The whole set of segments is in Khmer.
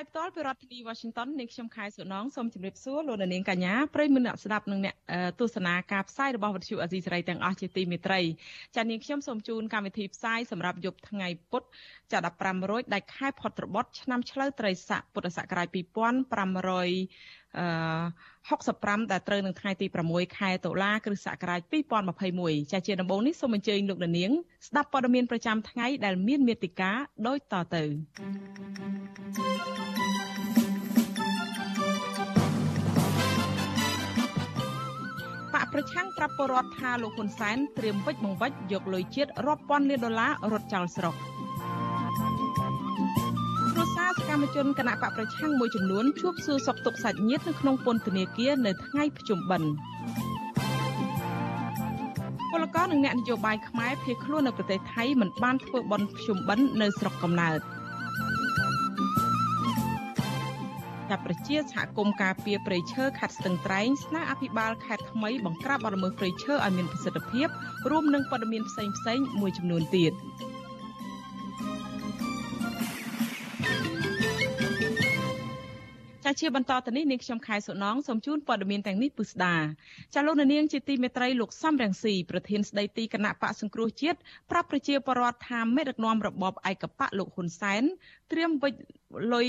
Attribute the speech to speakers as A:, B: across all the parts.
A: យផ្ទាល់ពីរដ្ឋធានី Washington នាងខ្ញុំខែសុណងសូមជម្រាបសួរលោកនាងកញ្ញាប្រិយមិត្តអ្នកស្ដាប់និងអ្នកទស្សនាការផ្សាយរបស់វិទ្យុអាស៊ីសេរីទាំងអស់ជាទីមេត្រីចា៎នាងខ្ញុំសូមជូនកម្មវិធីផ្សាយសម្រាប់យប់ថ្ងៃពុធចា15រោចដាច់ខែផុតត្បុតឆ្នាំឆ្លូវត្រីស័កពុទ្ធសករាជ2500អឺ 65ដែលត្រូវនឹងថ្ងៃទី6ខែតុលាគ្រិស្តសករាជ2021ចាជាដំបូងនេះសូមអញ្ជើញលោកនាង ស្ដាប់ព័ត៌មានប្រចាំថ្ងៃដែលមានមេតិការដូចតទៅបកប្រឆាំងប្រាប់ពលរដ្ឋថាលោកហ៊ុនសែនត្រៀមវិច្ចបង្វិច្ចយកលុយជាតិរាប់ពាន់លានដុល្លាររត់ចោលស្រុកគ្រួសារស កម្មជនគណៈបកប្រឆាំងមួយចំនួនជួបសួរសុខទុក្ខសាច់ញាតិនៅក្នុងពន្ធនាគារនៅថ្ងៃភ្ជុំបិណ្ឌពលករនិងអ្នកនយោបាយខ្មែរភៀសខ្លួននៅប្រទេសថៃមិនបានធ្វើបន់ភ្ជុំបិណ្ឌនៅស្រុកកំណើតចាប់ប្រជាសហគមន៍ការពារព្រៃឈើខេត្តស្ទឹងត្រែងស្នើអភិបាលខេត្តថ្មីបង្ក្រាបបទល្មើសព្រៃឈើឲ្យមានប្រសិទ្ធភាពរួមនឹងព័ត៌មានផ្សេងៗមួយចំនួនទៀត ចាជាបន្តទៅនេះនាងខ្ញុំខែសុណងសូមជូនព័ត៌មានទាំងនេះពិស្ដាចាលោកនាងជាទីមេត្រីលោកសំរងស៊ីប្រធានស្ដីទីគណៈបកសង្គ្រោះជាតិប្រាប់ប្រជាពលរដ្ឋថាមេដឹកនាំរបបឯកបកលោកហ៊ុនសែនត្រៀមវិច្ចលុយ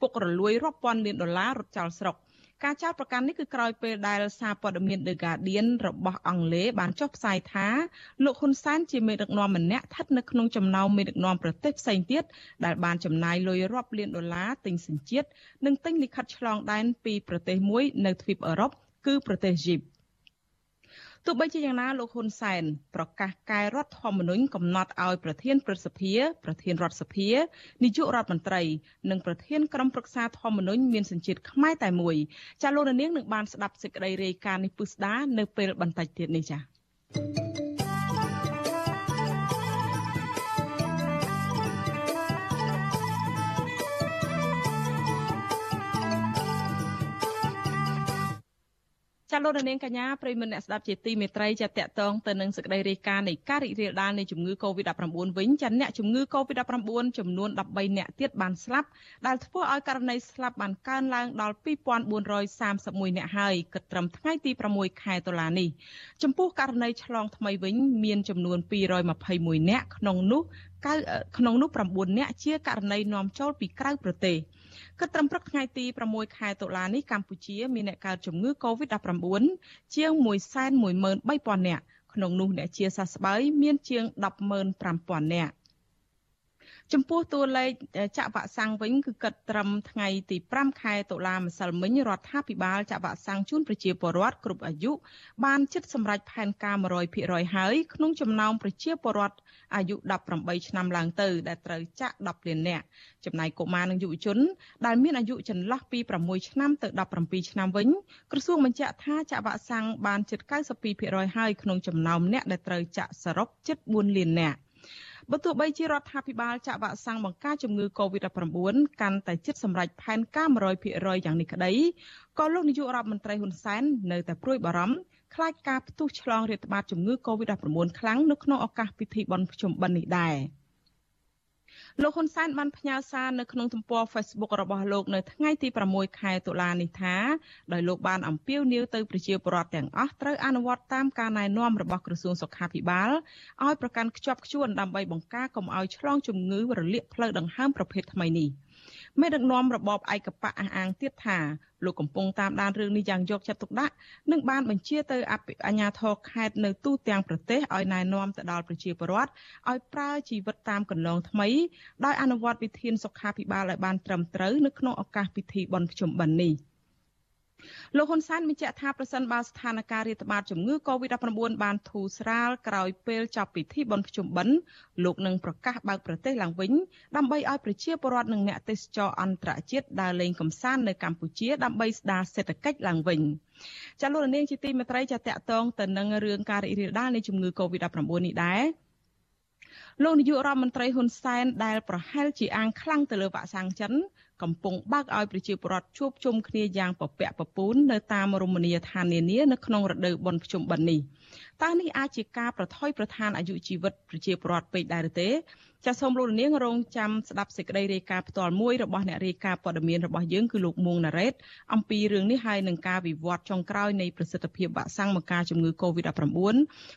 A: ពុករលួយរាប់ពាន់លានដុល្លាររត់ចោលស្រុក ការចោទប្រកាន់នេះគឺក្រោយពេលដែលសារព័ត៌មាន The Guardian របស់អង់គ្លេសបានចុះផ្សាយថាលោកហ៊ុនសែនជាមេដឹកនាំម្នាក់ស្ថិតនៅក្នុងចំណោមមេដឹកនាំប្រទេសផ្សេងទៀតដែលបានចំណាយលុយរាប់លានដុល្លារទិញសញ្ជាតិនិងទិញលិខិតឆ្លងដែនពីប្រទេសមួយនៅទ្វីបអឺរ៉ុបគឺប្រទេសអ៊ីជីប ទោះបីជាយ៉ាងណាលោកហ៊ុនសែនប្រកាសកែរដ្ឋធម្មនុញ្ញកំណត់ឲ្យប្រធានព្រឹទ្ធសភាប្រធានរដ្ឋសភានាយករដ្ឋមន្ត្រី និងប្រធានក្រុមប្រឹក្សាធម្មនុញ្ញមានសញ្ជាតិខ្មែរតែមួយចាលោកនាងនឹងបានស្ដាប់សេចក្តីរាយការណ៍នេះពុស្ដានៅពេលបន្តិចទៀតនេះចា៎ លោកនាងកញ្ញាប្រិមមអ្នកស្ដាប់ជាទីមេត្រីចាតកតងទៅនឹងសេចក្តីរាយការណ៍នៃការរីករាលដាលនៃជំងឺ Covid-19 វិញចាអ្នកជំងឺ Covid-19 ចំនួន13អ្នកទៀតបានស្លាប់ដែលធ្វើឲ្យករណីស្លាប់បានកើនឡើងដល់2431អ្នកហើយគិតត្រឹមថ្ងៃទី6ខែតុលានេះចំពោះករណីឆ្លងថ្មីវិញមានចំនួន221អ្នកក្នុងនោះក្នុងនោះ9អ្នកជាករណីនាំចូលពីក្រៅប្រទេស គិតត្រឹមព្រឹកថ្ងៃទី6ខែតុលានេះកម្ពុជាមានអ្នកកើតជំងឺ Covid-19 ជាង113,000នាក់ក្នុងនោះអ្នកជាសះស្បើយមានជាង105,000នាក់ ចំពោះតួលេខចាក់វ៉ាក់សាំងវិញគឺគិតត្រឹមថ្ងៃទី5ខែតុលាម្សិលមិញរដ្ឋាភិបាលចាក់វ៉ាក់សាំងជូនប្រជាពលរដ្ឋគ្រប់អាយុបានជិតសម្រេចផែនការ100%ហើយក្នុងចំណោមប្រជាពលរដ្ឋអាយុ18ឆ្នាំឡើងទៅ ដែលត្រូវចាក់10លាននាក់ចំណែកកុមារនិងយុវជន ដែលមានអាយុចន្លោះពី6ឆ្នាំទៅ17ឆ្នាំវិញក្រសួងបញ្ជាក់ថាចាក់វ៉ាក់សាំងបានជិត92%ហើយក្នុងចំណោមអ្នកដែលត្រូវចាក់សរុបជិត4លាននាក់ បើទោះបីជារដ្ឋាភិបាលចាក់វ៉ាក់សាំងបង្ការជំងឺ Covid-19 កាន់តែជិតសម្រេចផែនការ100%យ៉ាងនេះក្តីក៏លោកនាយករដ្ឋមន្ត្រីហ៊ុនសែននៅតែព្រួយបារម្ភខ្លាចការផ្ទុះឆ្លងរាតត្បាតជំងឺ Covid-19 ខ្លាំងនៅក្នុងឱកាសពិធីបុណ្យភ្ជុំបិណ្ឌនេះដែរ។ លោកហ៊ុនសែនបានផ្ញើសារនៅក្នុងទំព័រ Facebook របស់លោកនៅថ្ងៃទី6ខែតុលានេះថាដោយលោកបានអំពាវនាវទៅប្រជាពលរដ្ឋទាំងអស់ត្រូវអនុវត្តតាមការណែនាំរបស់ក្រសួងសុខាភិបាលឲ្យប្រកាន់ខ្ជាប់ខ្ជួនដើម្បីបង្ការកុំឲ្យឆ្លងជំងឺរលាកផ្លូវដង្ហើមប្រភេទថ្មីនេះ។ មេដឹកនាំរបបឯកបកអះអាងទៀតថាលោកកំពុងតាមដានរឿងនេះយ៉ាងយកចិត្តទុកដាក់និងបានបញ្ជាទៅអាជ្ញាធរខេត្តនៅទូទាំងប្រទេសឲ្យណែនាំទៅដល់ប្រជាពលរដ្ឋឲ្យប្រើជីវិតតាមកន្លងថ្មីដោយអនុវត្តវិធានសុខាភិបាលឲ្យបានត្រឹមត្រូវនៅក្នុងឱកាសពិធីបុណ្យភ្ជុំបិណ្ឌនេះ។ លោកហ៊ុនសែនបញ្ជាក់ថាប្រសិនបើស្ថានភាពរាតត្បាតជំងឺ Covid-19 បានធូរស្រាលក្រោយពេលចប់ពិធីបុណ្យភ្ជុំបិណ្ឌលោកនឹងប្រកាសបើកប្រទេសឡើងវិញដើម្បីឲ្យប្រជាពលរដ្ឋនិងអ្នកទេសចរអន្តរជាតិដើរលេងកម្សាន្តនៅកម្ពុជាដើម្បីស្ដារសេដ្ឋកិច្ចឡើងវិញចាលោកនាងជាទីមេត្រីចាតកតងទៅនឹងរឿងការរីករាលដាលនៃជំងឺ Covid-19 នេះដែរលោកនាយករដ្ឋមន្ត្រីហ៊ុនសែនដែលប្រហែលជាអាងខ្លាំងទៅលើវ៉ាក់សាំងចិន កំពុងបើកឲ្យប្រជាពលរដ្ឋជួបជុំគ្នាយ៉ាងពពាក់ពពូននៅតាមរមណីយដ្ឋាននានានៅក្នុងរដូវបុណ្យភ្ជុំបិណ្ឌនេះតើនេះអាចជាការប្រថុយប្រឋានអាយុជីវិតប្រជាពលរដ្ឋពេកដែរឬទេចាសសូមលោកនាងរងចាំស្ដាប់សេចក្តីរាយការណ៍ផ្ទាល់មួយរបស់អ្នករាយការណ៍ព័ត៌មានរបស់យើងគឺលោកមួងណារ៉េតអំពីរឿងនេះហើយនឹងការវិវត្តចុងក្រោយនៃប្រសិទ្ធភាពវ៉ាក់សាំងមកការជំងឺ Covid-19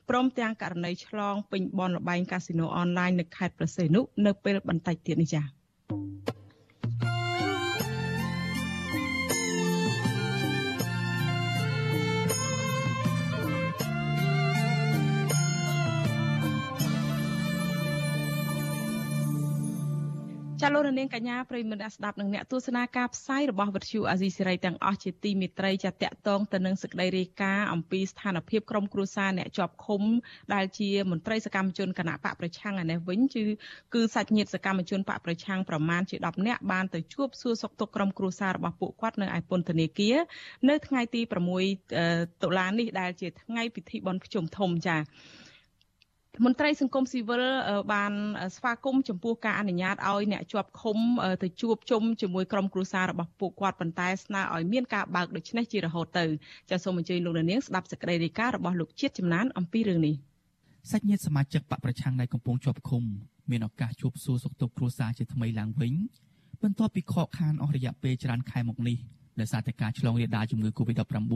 A: ព្រមទាំងករណីឆ្លងពេញបនលបែងកាស៊ីណូអនឡាញនៅខេត្តប្រសេនុនៅពេលបន្តិចទៀតនេះចា៎ ចាលោករនាងកញ្ញាប្រិមត្តស្ដាប់នឹងអ្នកទស្សនាការផ្សាយរបស់វិទ្យុអាស៊ីសេរីទាំងអស់ជាទីមេត្រីចាតកតងទៅនឹងសេចក្តីរាយការណ៍អំពីស្ថានភាពក្រុមគ្រួសារអ្នកជាប់ឃុំដែលជាមន្ត្រីសកម្មជនគណៈបកប្រឆាំងឯនេះវិញគឺគឺសាច់ញាតិសកម្មជនបកប្រឆាំងប្រមាណជា10នាក់បានទៅជួបសួរសុខទុក្ខក្រុមគ្រួសាររបស់ពួកគាត់នៅឯពន្ធនាគារនៅថ្ងៃទី6តុលានេះដែលជាថ្ងៃពិធីបុណ្យភ្ជុំធំចា មន្ត្រីសង្គមស៊ីវិលបានស្វាគមន៍ចំពោះការអនុញ្ញាតឲ្យអ្នកជាប់ឃុំទៅជួបជុំជាមួយក្រុមគ្រួសាររបស់ពួកគាត់ប៉ុន្តែស្នើឲ្យមានការបើកដូច្នេះជារហូតទៅចាសសូមអញ្ជើញលោកនាងស្ដាប់សេចក្តីរាយការណ៍របស់លោកជាតិចំណានអំពីរឿងនេះ
B: សាច់ញាតិសមាជិកបកប្រឆាំងដែលកំពុងជាប់ឃុំមានឱកាសជួបសួរសុខទុក្ខគ្រួសារជាថ្មីឡើងវិញបន្ទាប់ពីខកខានអស់រយៈពេលច្រើនខែមកនេះដោយសារតែការឆ្លងរាលដាលជំងឺ Covid-19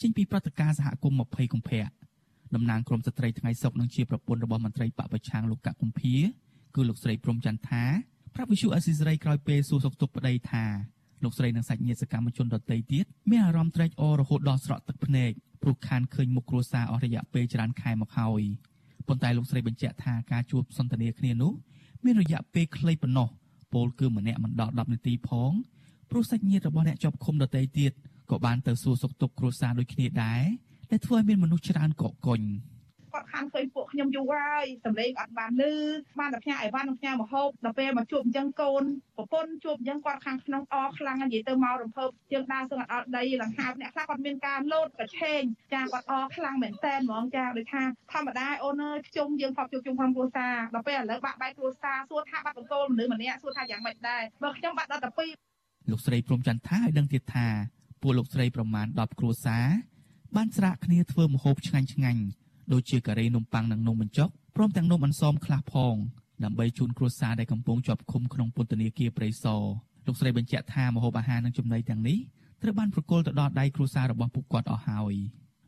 B: ចេញពីព្រឹត្តិការណ៍សហគមន៍20កុម្ភៈ តំណាងក្រមស្ត្រីថ្ងៃសុកនឹងជាប្រពន្ធរបស់មន្ត្រីបពប្រឆាំងលោកកកុម្ភាគឺលោកស្រីព្រំចន្ទថាប្រាប់វិសុអេស៊ីសរ៉ៃក្រោយពេលសួរសុខទុក្ខប្តីថាលោកស្រីនិងសាច់ញាតិសកម្មជនដទៃទៀតមានអារម្មណ៍ត្រេកអររហូតដល់ស្រក់ទឹកភ្នែកព្រោះខានឃើញមុខគ្រួសារអស់រយៈពេលច្រើនខែមកហើយប៉ុន្តែលោកស្រីបញ្ជាក់ថាការជួបសន្ទនាគ្នានោះមានរយៈពេលខ្លីប៉ុណ្ណោះពលគឺម្នាក់មិនដល់10នាទីផងព្រោះសាច់ញាតិរបស់អ្នកជាប់ឃុំដទៃទៀតក៏បានទៅសួរសុខទុក្ខគ្រួសារដូចគ្នាដែរ ដែលធ្វើឲ្យមានមនុស្សច្រើនកកកុញ
C: គាត់ខាងឃើញពួកខ្ញុំយូរហើយសម្លេងអត់បានលឺបានតែផ្ញើអីវ៉ាន់ផ្ញើមហូបដល់ពេលមកជួបអញ្ចឹងកូនប្រពន្ធជួបអញ្ចឹងគាត់ខាងក្នុងអខ្លាំងនិយាយទៅមករំភើបជើងដើរសឹងអត់ដីលង្ហើបអ្នកខ្លះគាត់មានការលោតកឆេងចាគាត់អខ្លាំងមែនតែនហ្មងចាដូចថាធម្មតាអូនអើយខ្ជុំយើងថប់ជួបជុំក្រុមគ្រួសារដល់ពេលឥឡូវបាក់បែកគ្រួសារសួរថាបាត់បង្គោលមនុស្សម្នាក់សួរថាយ៉ាងម៉េចដែរបើខ្ញុំបាត់ដល់តែ
B: 2លោកស្រីព្រំចន្ទថាឲ្យដឹងទៀតថាពួកលោកស្រីប្រមាណ10គ្រួសារ បានស្រាកគ្នាធ្វើម្ហូបឆ្ងាញ់ឆ្ងាញ់ដូចជាការ៉េនំប៉័ងនិងនំបញ្ចុកព្រមទាំងនំអន្សមខ្លះផងដើម្បីជូនគ្រួសារដែលកំពុងជាប់ឃុំក្នុងពន្ធនាគារព្រៃសរលោកស្រីបញ្ជាក់ថាម្ហូបអាហារនិងចំណីទាំងនេះត្រូវបានប្រគល់ទៅដល់ដៃគ្រួសាររបស់ពួកគាត់អស់ហើយ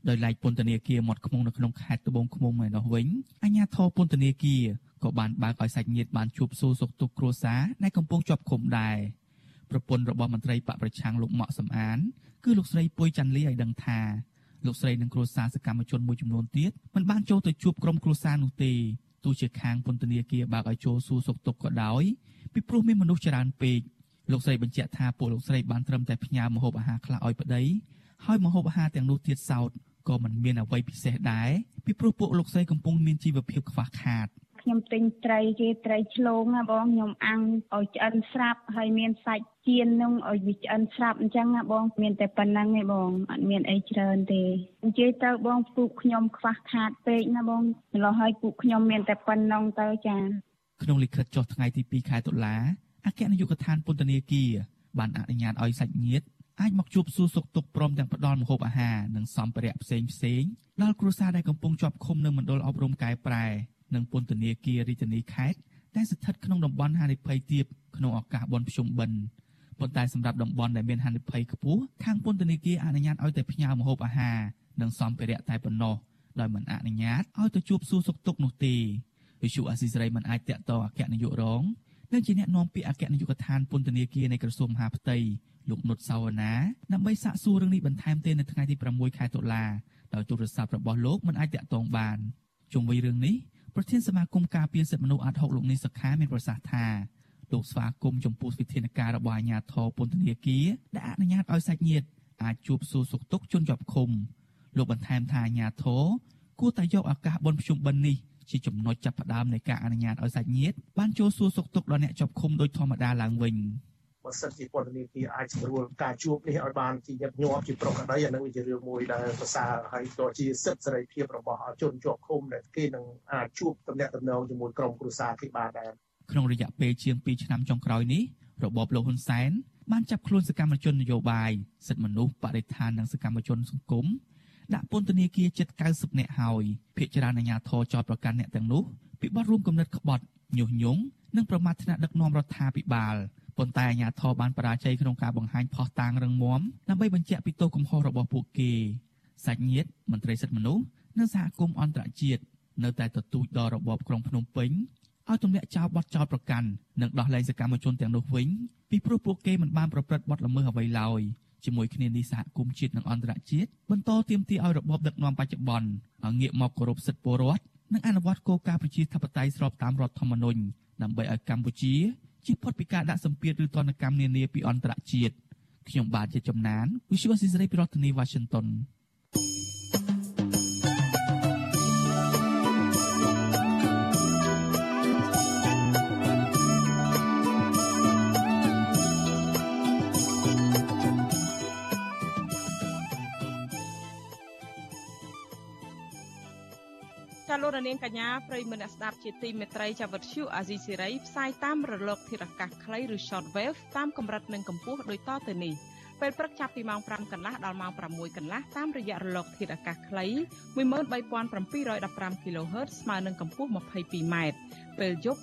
B: ដោយឡែកពន្ធនាគារមាត់ឃុំនៅក្នុងខេត្តត្បូងឃ្មុំឯនោះវិញអាជ្ញាធរពន្ធនាគារក៏បានបើកឲ្យសាច់ញាតិបានជួបសួរសុខទុក្ខគ្រួសារដែលកំពុងជាប់ឃុំដែរប្រពន្ធរបស់មន្ត្រីបកប្រឆាំងលោកម៉ាក់សំអាន គឺលោកស្រីពុយច័ន្ទលីឲ្យដឹងថា លោកស្រីនិងគ្រួសារសកម្មជនមួយចំនួនទៀតមិនបានចូលទៅជួបក្រុមគ្រួសារនោះទេទោះជាខាងពន្ធនាគារបើកឲ្យចូលសួរសុខទុក្ខក៏ដោយពីព្រោះមានមនុស្សច្រើនពេកលោកស្រីបញ្ជាក់ថាពួកលោកស្រីបានត្រឹមតែផ្ញើម្ហូបអាហារខ្លះឲ្យប្តីហើយម្ហូបអាហារទាំងនោះទៀតសោតក៏មិនមានអ្វីពិសេសដែរពីព្រោះពួកលោកស្រីកំពុងមានជីវភាពខ្វះខាត
D: ខ្ញុំទិញត្រីគេត្រីឆ្លងណាបងខ្ញុំអាំងឲ្យឆ្អិនស្រាប់ហើយមានសាច់ចៀននឹងឲ្យវាឆ្អិនស្រាប់អញ្ចឹងណាបងមានតែប៉ុណ្្នឹងឯងបងអត់មានអីច្រើនទេអញ្ជើញទៅបងពូកខ្ញុំខ្វះខាតពេកណាបងម្ល៉េះហើយពូកខ្ញុំមានតែប៉ុណ្ណឹងទៅចា
B: ក្នុងលិខិតចុះថ្ងៃទី2ខែតុលាអគ្គនាយកដ្ឋានពន្ធនាគារបានអនុញ្ញាតឲ្យសាច់ញាតិអាចមកជួបសួរសុខទុក្ខព្រមទាំងផ្ដល់ម្ហូបអាហារនិងសម្ភារៈផ្សេងផ្សេងដល់គ្រួសារដែលកំពុងជាប់ឃុំនៅមណ្ឌលអប់រំកែប្រែ និងពន្ធនាគាររាជធានីខេត្តដែលស្ថិតក្នុងតំបន់ហានិភ័យទាបក្នុងឱកាសបុណ្យភ្ជុំបិណ្ឌប៉ុន្តែសម្រាប់តំបន់ដែលមានហានិភ័យខ្ពស់ខាងពន្ធនាគារអនុញ្ញាតឲ្យតែផ្ញើម្ហូបអាហារនិងសម្ភារៈតែប៉ុណ្ណោះដោយមិនអនុញ្ញាតឲ្យទៅជួបសួរសុខទុក្ខនោះទេវិសុអាស៊ីសេរីមិនអាចតាក់ទងអគ្គនាយករងនិងជាអ្នកនាំពាក្យអគ្គនាយកដ្ឋានពន្ធនាគារនៃក្រសួងមហាផ្ទៃលោកនុតសាវណ្ណាដើម្បីសាកសួររឿងនេះបន្ថែមទេនៅថ្ងៃទី6ខែតុលាដោយទូរស័ព្ទរបស់លោកមិនអាចតាក់ទងបានជុំវិញរឿងនេះ ប្រធានសមាគមការពារសិទ្ធិមនុស្សអាត់ហុកលោកនីសុខាមានប្រសាសន៍ថាលោកស្វាគមន៍ចំពោះវិធានការរបស់អាជ្ញាធរពន្ធនាគារដែលអនុញ្ញាតឲ្យសាច់ញាតិអាចជួបសួរសុខទុក្ខជនជាប់ឃុំលោកបន្ថែមថាអាញាធរគួរតែយកឱកាសបុណ្យភ្ជុំបិណ្ឌនេះជាចំណុចចាប់ផ្ដើមនៃការអនុញ្ញាតឲ្យសាច់ញាតិបានចូលសួរសុខទុក្ខដល់អ្នកជាប់ឃុំដោយធម្មតាឡើងវិញ
E: បើសិនជាពន្ធនាគារអាចស្រួលការជួបនេះឲ្យបានជាញឹកញាប់ជាប្រកបដីអានឹងជារឿងមួយដែលប្រសើរហើយក៏ជាសិទ្ធិសេរីភាពរបស់ជនជាប់ឃុំដែលគេនឹងអាចជួបតំណែងតំណងជាមួយក្រុមគ្រួសារគេបានដែរ
B: ក្នុងរយៈពេលជាង2ឆ្នាំចុងក្រោយនេះរបបលោកហ៊ុនសែនបានចាប់ខ្លួនសកម្មជននយោបាយសិទ្ធិមនុស្សបរិស្ថាននិងសកម្មជនសង្គមដាក់ពន្ធនាគារជិត90នាក់ហើយភ្នាក់ងារអាជ្ញាធរចោទប្រកាន់អ្នកទាំងនោះពីបទរួមគំនិតក្បត់ញុះញង់និងប្រមាថថ្នាក់ដឹកនាំរដ្ឋាភិបាល ប៉ុន្តែអាជ្ញាធរបានបរាជ័យក្នុងការបង្ហាញផុសតាងរឹងមាំដើម្បីបញ្ជាក់ពីទោសកំហុសរបស់ពួកគេសាច់ញាតិមន្ត្រីសិទ្ធិមនុស្សនិងសហគមន៍អន្តរជាតិនៅតែទទូចដល់របបក្រុងភ្នំពេញឲ្យទម្លាក់ចោលបទចោទប្រកាន់និងដោះលែងសកម្មជនទាំងនោះវិញពីព្រោះពួកគេមិនបានប្រព្រឹត្តបទល្មើសអ្វីឡើយជាមួយគ្នានេះសហគមន៍ជាតិនិងអន្តរជាតិបន្តទាមទារឲ្យរបបដឹកនាំបច្ចុប្បន្នឲ្យងាកមកគោរពសិទ្ធិពលរដ្ឋនិងអនុវត្តគោលការណ៍ប្រជាធិបតេយ្យស្របតាមរដ្ឋធម្មនុញ្ញដើម្បីឲ្យកម្ពុជា ជៀសផុតពីការដាក់សម្ពាធឬទណ្ឌកម្មនានាពីអន្តរជាតិខ្ញុំបាទជាចំណាន Visual Society ពីរដ្ឋធានី Washington
A: លោករនាងកញ្ញាប្រិយមិត្តអ្នកស្ដាប់ជាទីមេត្រីចាវិទ្យុអាស៊ីសេរីផ្សាយតាមរលកធាតុអាកាសខ្លីឬ short wave តាមកម្រិតនិងកម្ពស់ដូចតទៅនេះពេលព្រឹកចាប់ពីម៉ោង5កន្លះដល់ម៉ោង6កន្លះតាមរយៈរលកធាតុអាកាសខ្លី13715 kHz ស្មើនឹងកម្ពស់ 22m ពេលយប់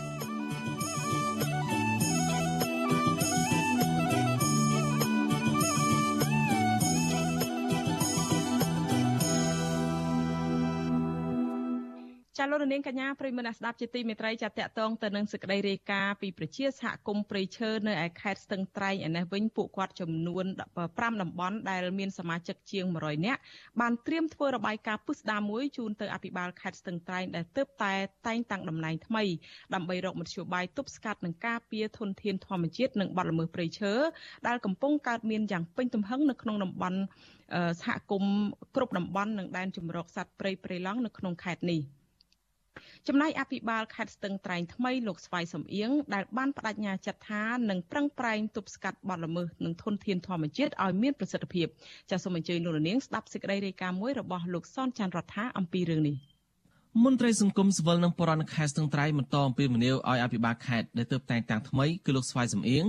A: ចាលោករនាងកញ្ញាប្រិមនៈស្ដាប់ជាទីមេត្រីចាតកតងទៅនឹងសេចក្តីរាយការណ៍ពីប្រជាសហគមន៍ព្រៃឈើនៅឯខេត្តស្ទឹងត្រែងឯនេះវិញពួកគាត់ចំនួន5តំបន់ដែលមានសមាជិកជាង100នាក់បានត្រៀមធ្វើរបាយការណ៍ពុស្ដារមួយជូនទៅអភិបាលខេត្តស្ទឹងត្រែងដែលទើបតែតែងតាំងតំណែងថ្មីដើម្បីរកមធ្យោបាយទប់ស្កាត់និងការពារធនធានធម្មជាតិនិងបទល្មើសព្រៃឈើដែលកំពុងកើតមានយ៉ាងពេញទំហឹងនៅក្នុងតំបន់សហគមន៍គ្រប់តំបន់និងដែនជម្រកសត្វព្រៃព្រៃឡង់នៅក្នុងខេត្តនេះ។ ចំណែកអភិបាលខេត្តស្ទឹងត្រែងថ្មីលោកស្វាយសំអៀងដែលបានបដិញ្ញាចាត់ថានឹងប្រឹងប្រែងទប់ស្កាត់បទល្មើសនិងធនធានធម្មជាតិឲ្យមានប្រសិទ្ធភាពចាសសូមអញ្ជើញលោកនាងស្ដាប់សេចក្តីរាយការណ៍មួយរបស់លោកសនច័ន្ទរដ្ឋាអំពីរឿងនេះ
F: មន្ត្រីសង្គមស៊ីវិលនិងបរិវត្តខេត្តស្ទឹងត្រែងបន្តអំពីមនីវឲ្យអភិបាលខេត្តដែលទើបតែងតាំងថ្មីគឺលោកស្វាយសំអៀង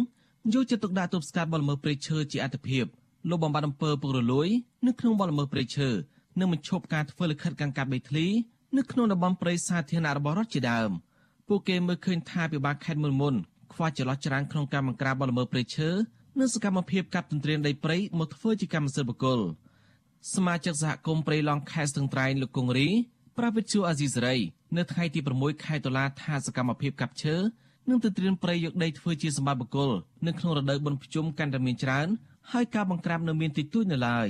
F: យកចិត្តទុកដាក់ទប់ស្កាត់បទល្មើសព្រៃឈើជាអត្តភាពលោកបំបត្តិអំពើពុករលួយនៅក្នុងបទល្មើសព្រៃឈើនិងបញ្ឈប់ការធ្វើលិខិតកាន់កាប់ដីធ្លី នៅក្នុងតំបន់ព្រៃសាធារណៈរបស់រដ្ឋជាដើមពួកគេមើលឃើញថាពិបាកខេត្តមុនមុនខ្វះចន្លោះច្រាំងក្នុងការបង្ក្រាបបទល្មើសព្រៃឈើនិងសកម្មភាពកាប់ទន្ទ្រានដីព្រៃមកធ្វើជាកម្មសិទ្ធិបុគ្គលសមាជិកសហគមន៍ព្រៃឡង់ខេត្តស្ទឹងត្រែងលោកគង្រីប្រាវិទ្យាអាស៊ីសេរីនៅថ្ងៃទី6ខែតុលាថាសកម្មភាពកាប់ឈើនិងទន្ទ្រានព្រៃយកដីធ្វើជាសម្បត្តិបុគ្គលនៅក្នុងរដូវបុណ្យភ្ជុំកាន់តែមានច្រើនហើយការបង្ក្រាបនៅមានតិចតួចនៅឡើយ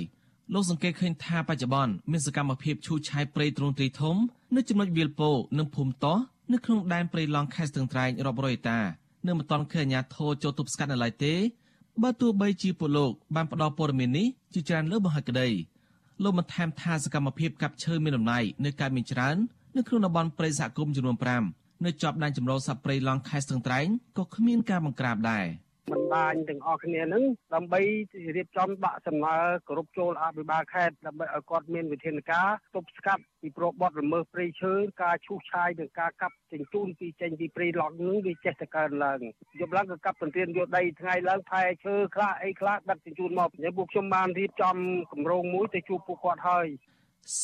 F: លោកសង្កេតឃើញថាបច្ចុប្បន្នមានសកម្មភាពឈូសឆាយព្រៃទ្រង់ទ្រីធំនៅចំណុចវាលពោនិងភូមិតោះនៅក្នុងដែនព្រៃឡង់ខេត្តស្ទឹងត្រែងរាប់រយតានៅមិនទាន់ឃើញអាជ្ញាធរចូលទប់ស្កាត់នៅឡើយទេបើទោះបីជាពលលោកបានផ្ដល់ព័ត៌មាននេះជាច្រើនលើបង្ហាញក្តីលោកបន្ថែមថាសកម្មភាពកាប់ឈើមានដំណ័យនៅកើតមានច្រើននៅក្នុងតំបន់ព្រៃសហគមន៍ចំនួន5នៅជាប់ដែនចម្រុះសត្វព្រៃឡង់ខេត្តស្ទឹងត្រែងក៏គ្មានការបង្ក្រាបដែរ។
G: បណ្ដាញទាំងអស់គ្នានឹងដើម្បីរៀបចំដាក់សំណើគ្រប់ចូលអភិបាលខេត្តដើម្បីឲ្យគាត់មានវិធានការទប់ស្កាត់ពីប្របបទល្មើសព្រៃឈើការឈូសឆាយនិងការកាប់ចិញ្ចូនពីចេញពីព្រៃឡង់នឹងវាចេះតែកើនឡើងយប់ឡើងក៏កាប់ទន្ទ្រានយកដីថ្ងៃឡើងផែឈើខ្លះអីខ្លះដឹកចិញ្ចូនមកហើយពួកខ្ញុំបានរៀបចំគម្រោងមួយទៅជួបពួកគាត់ហើយ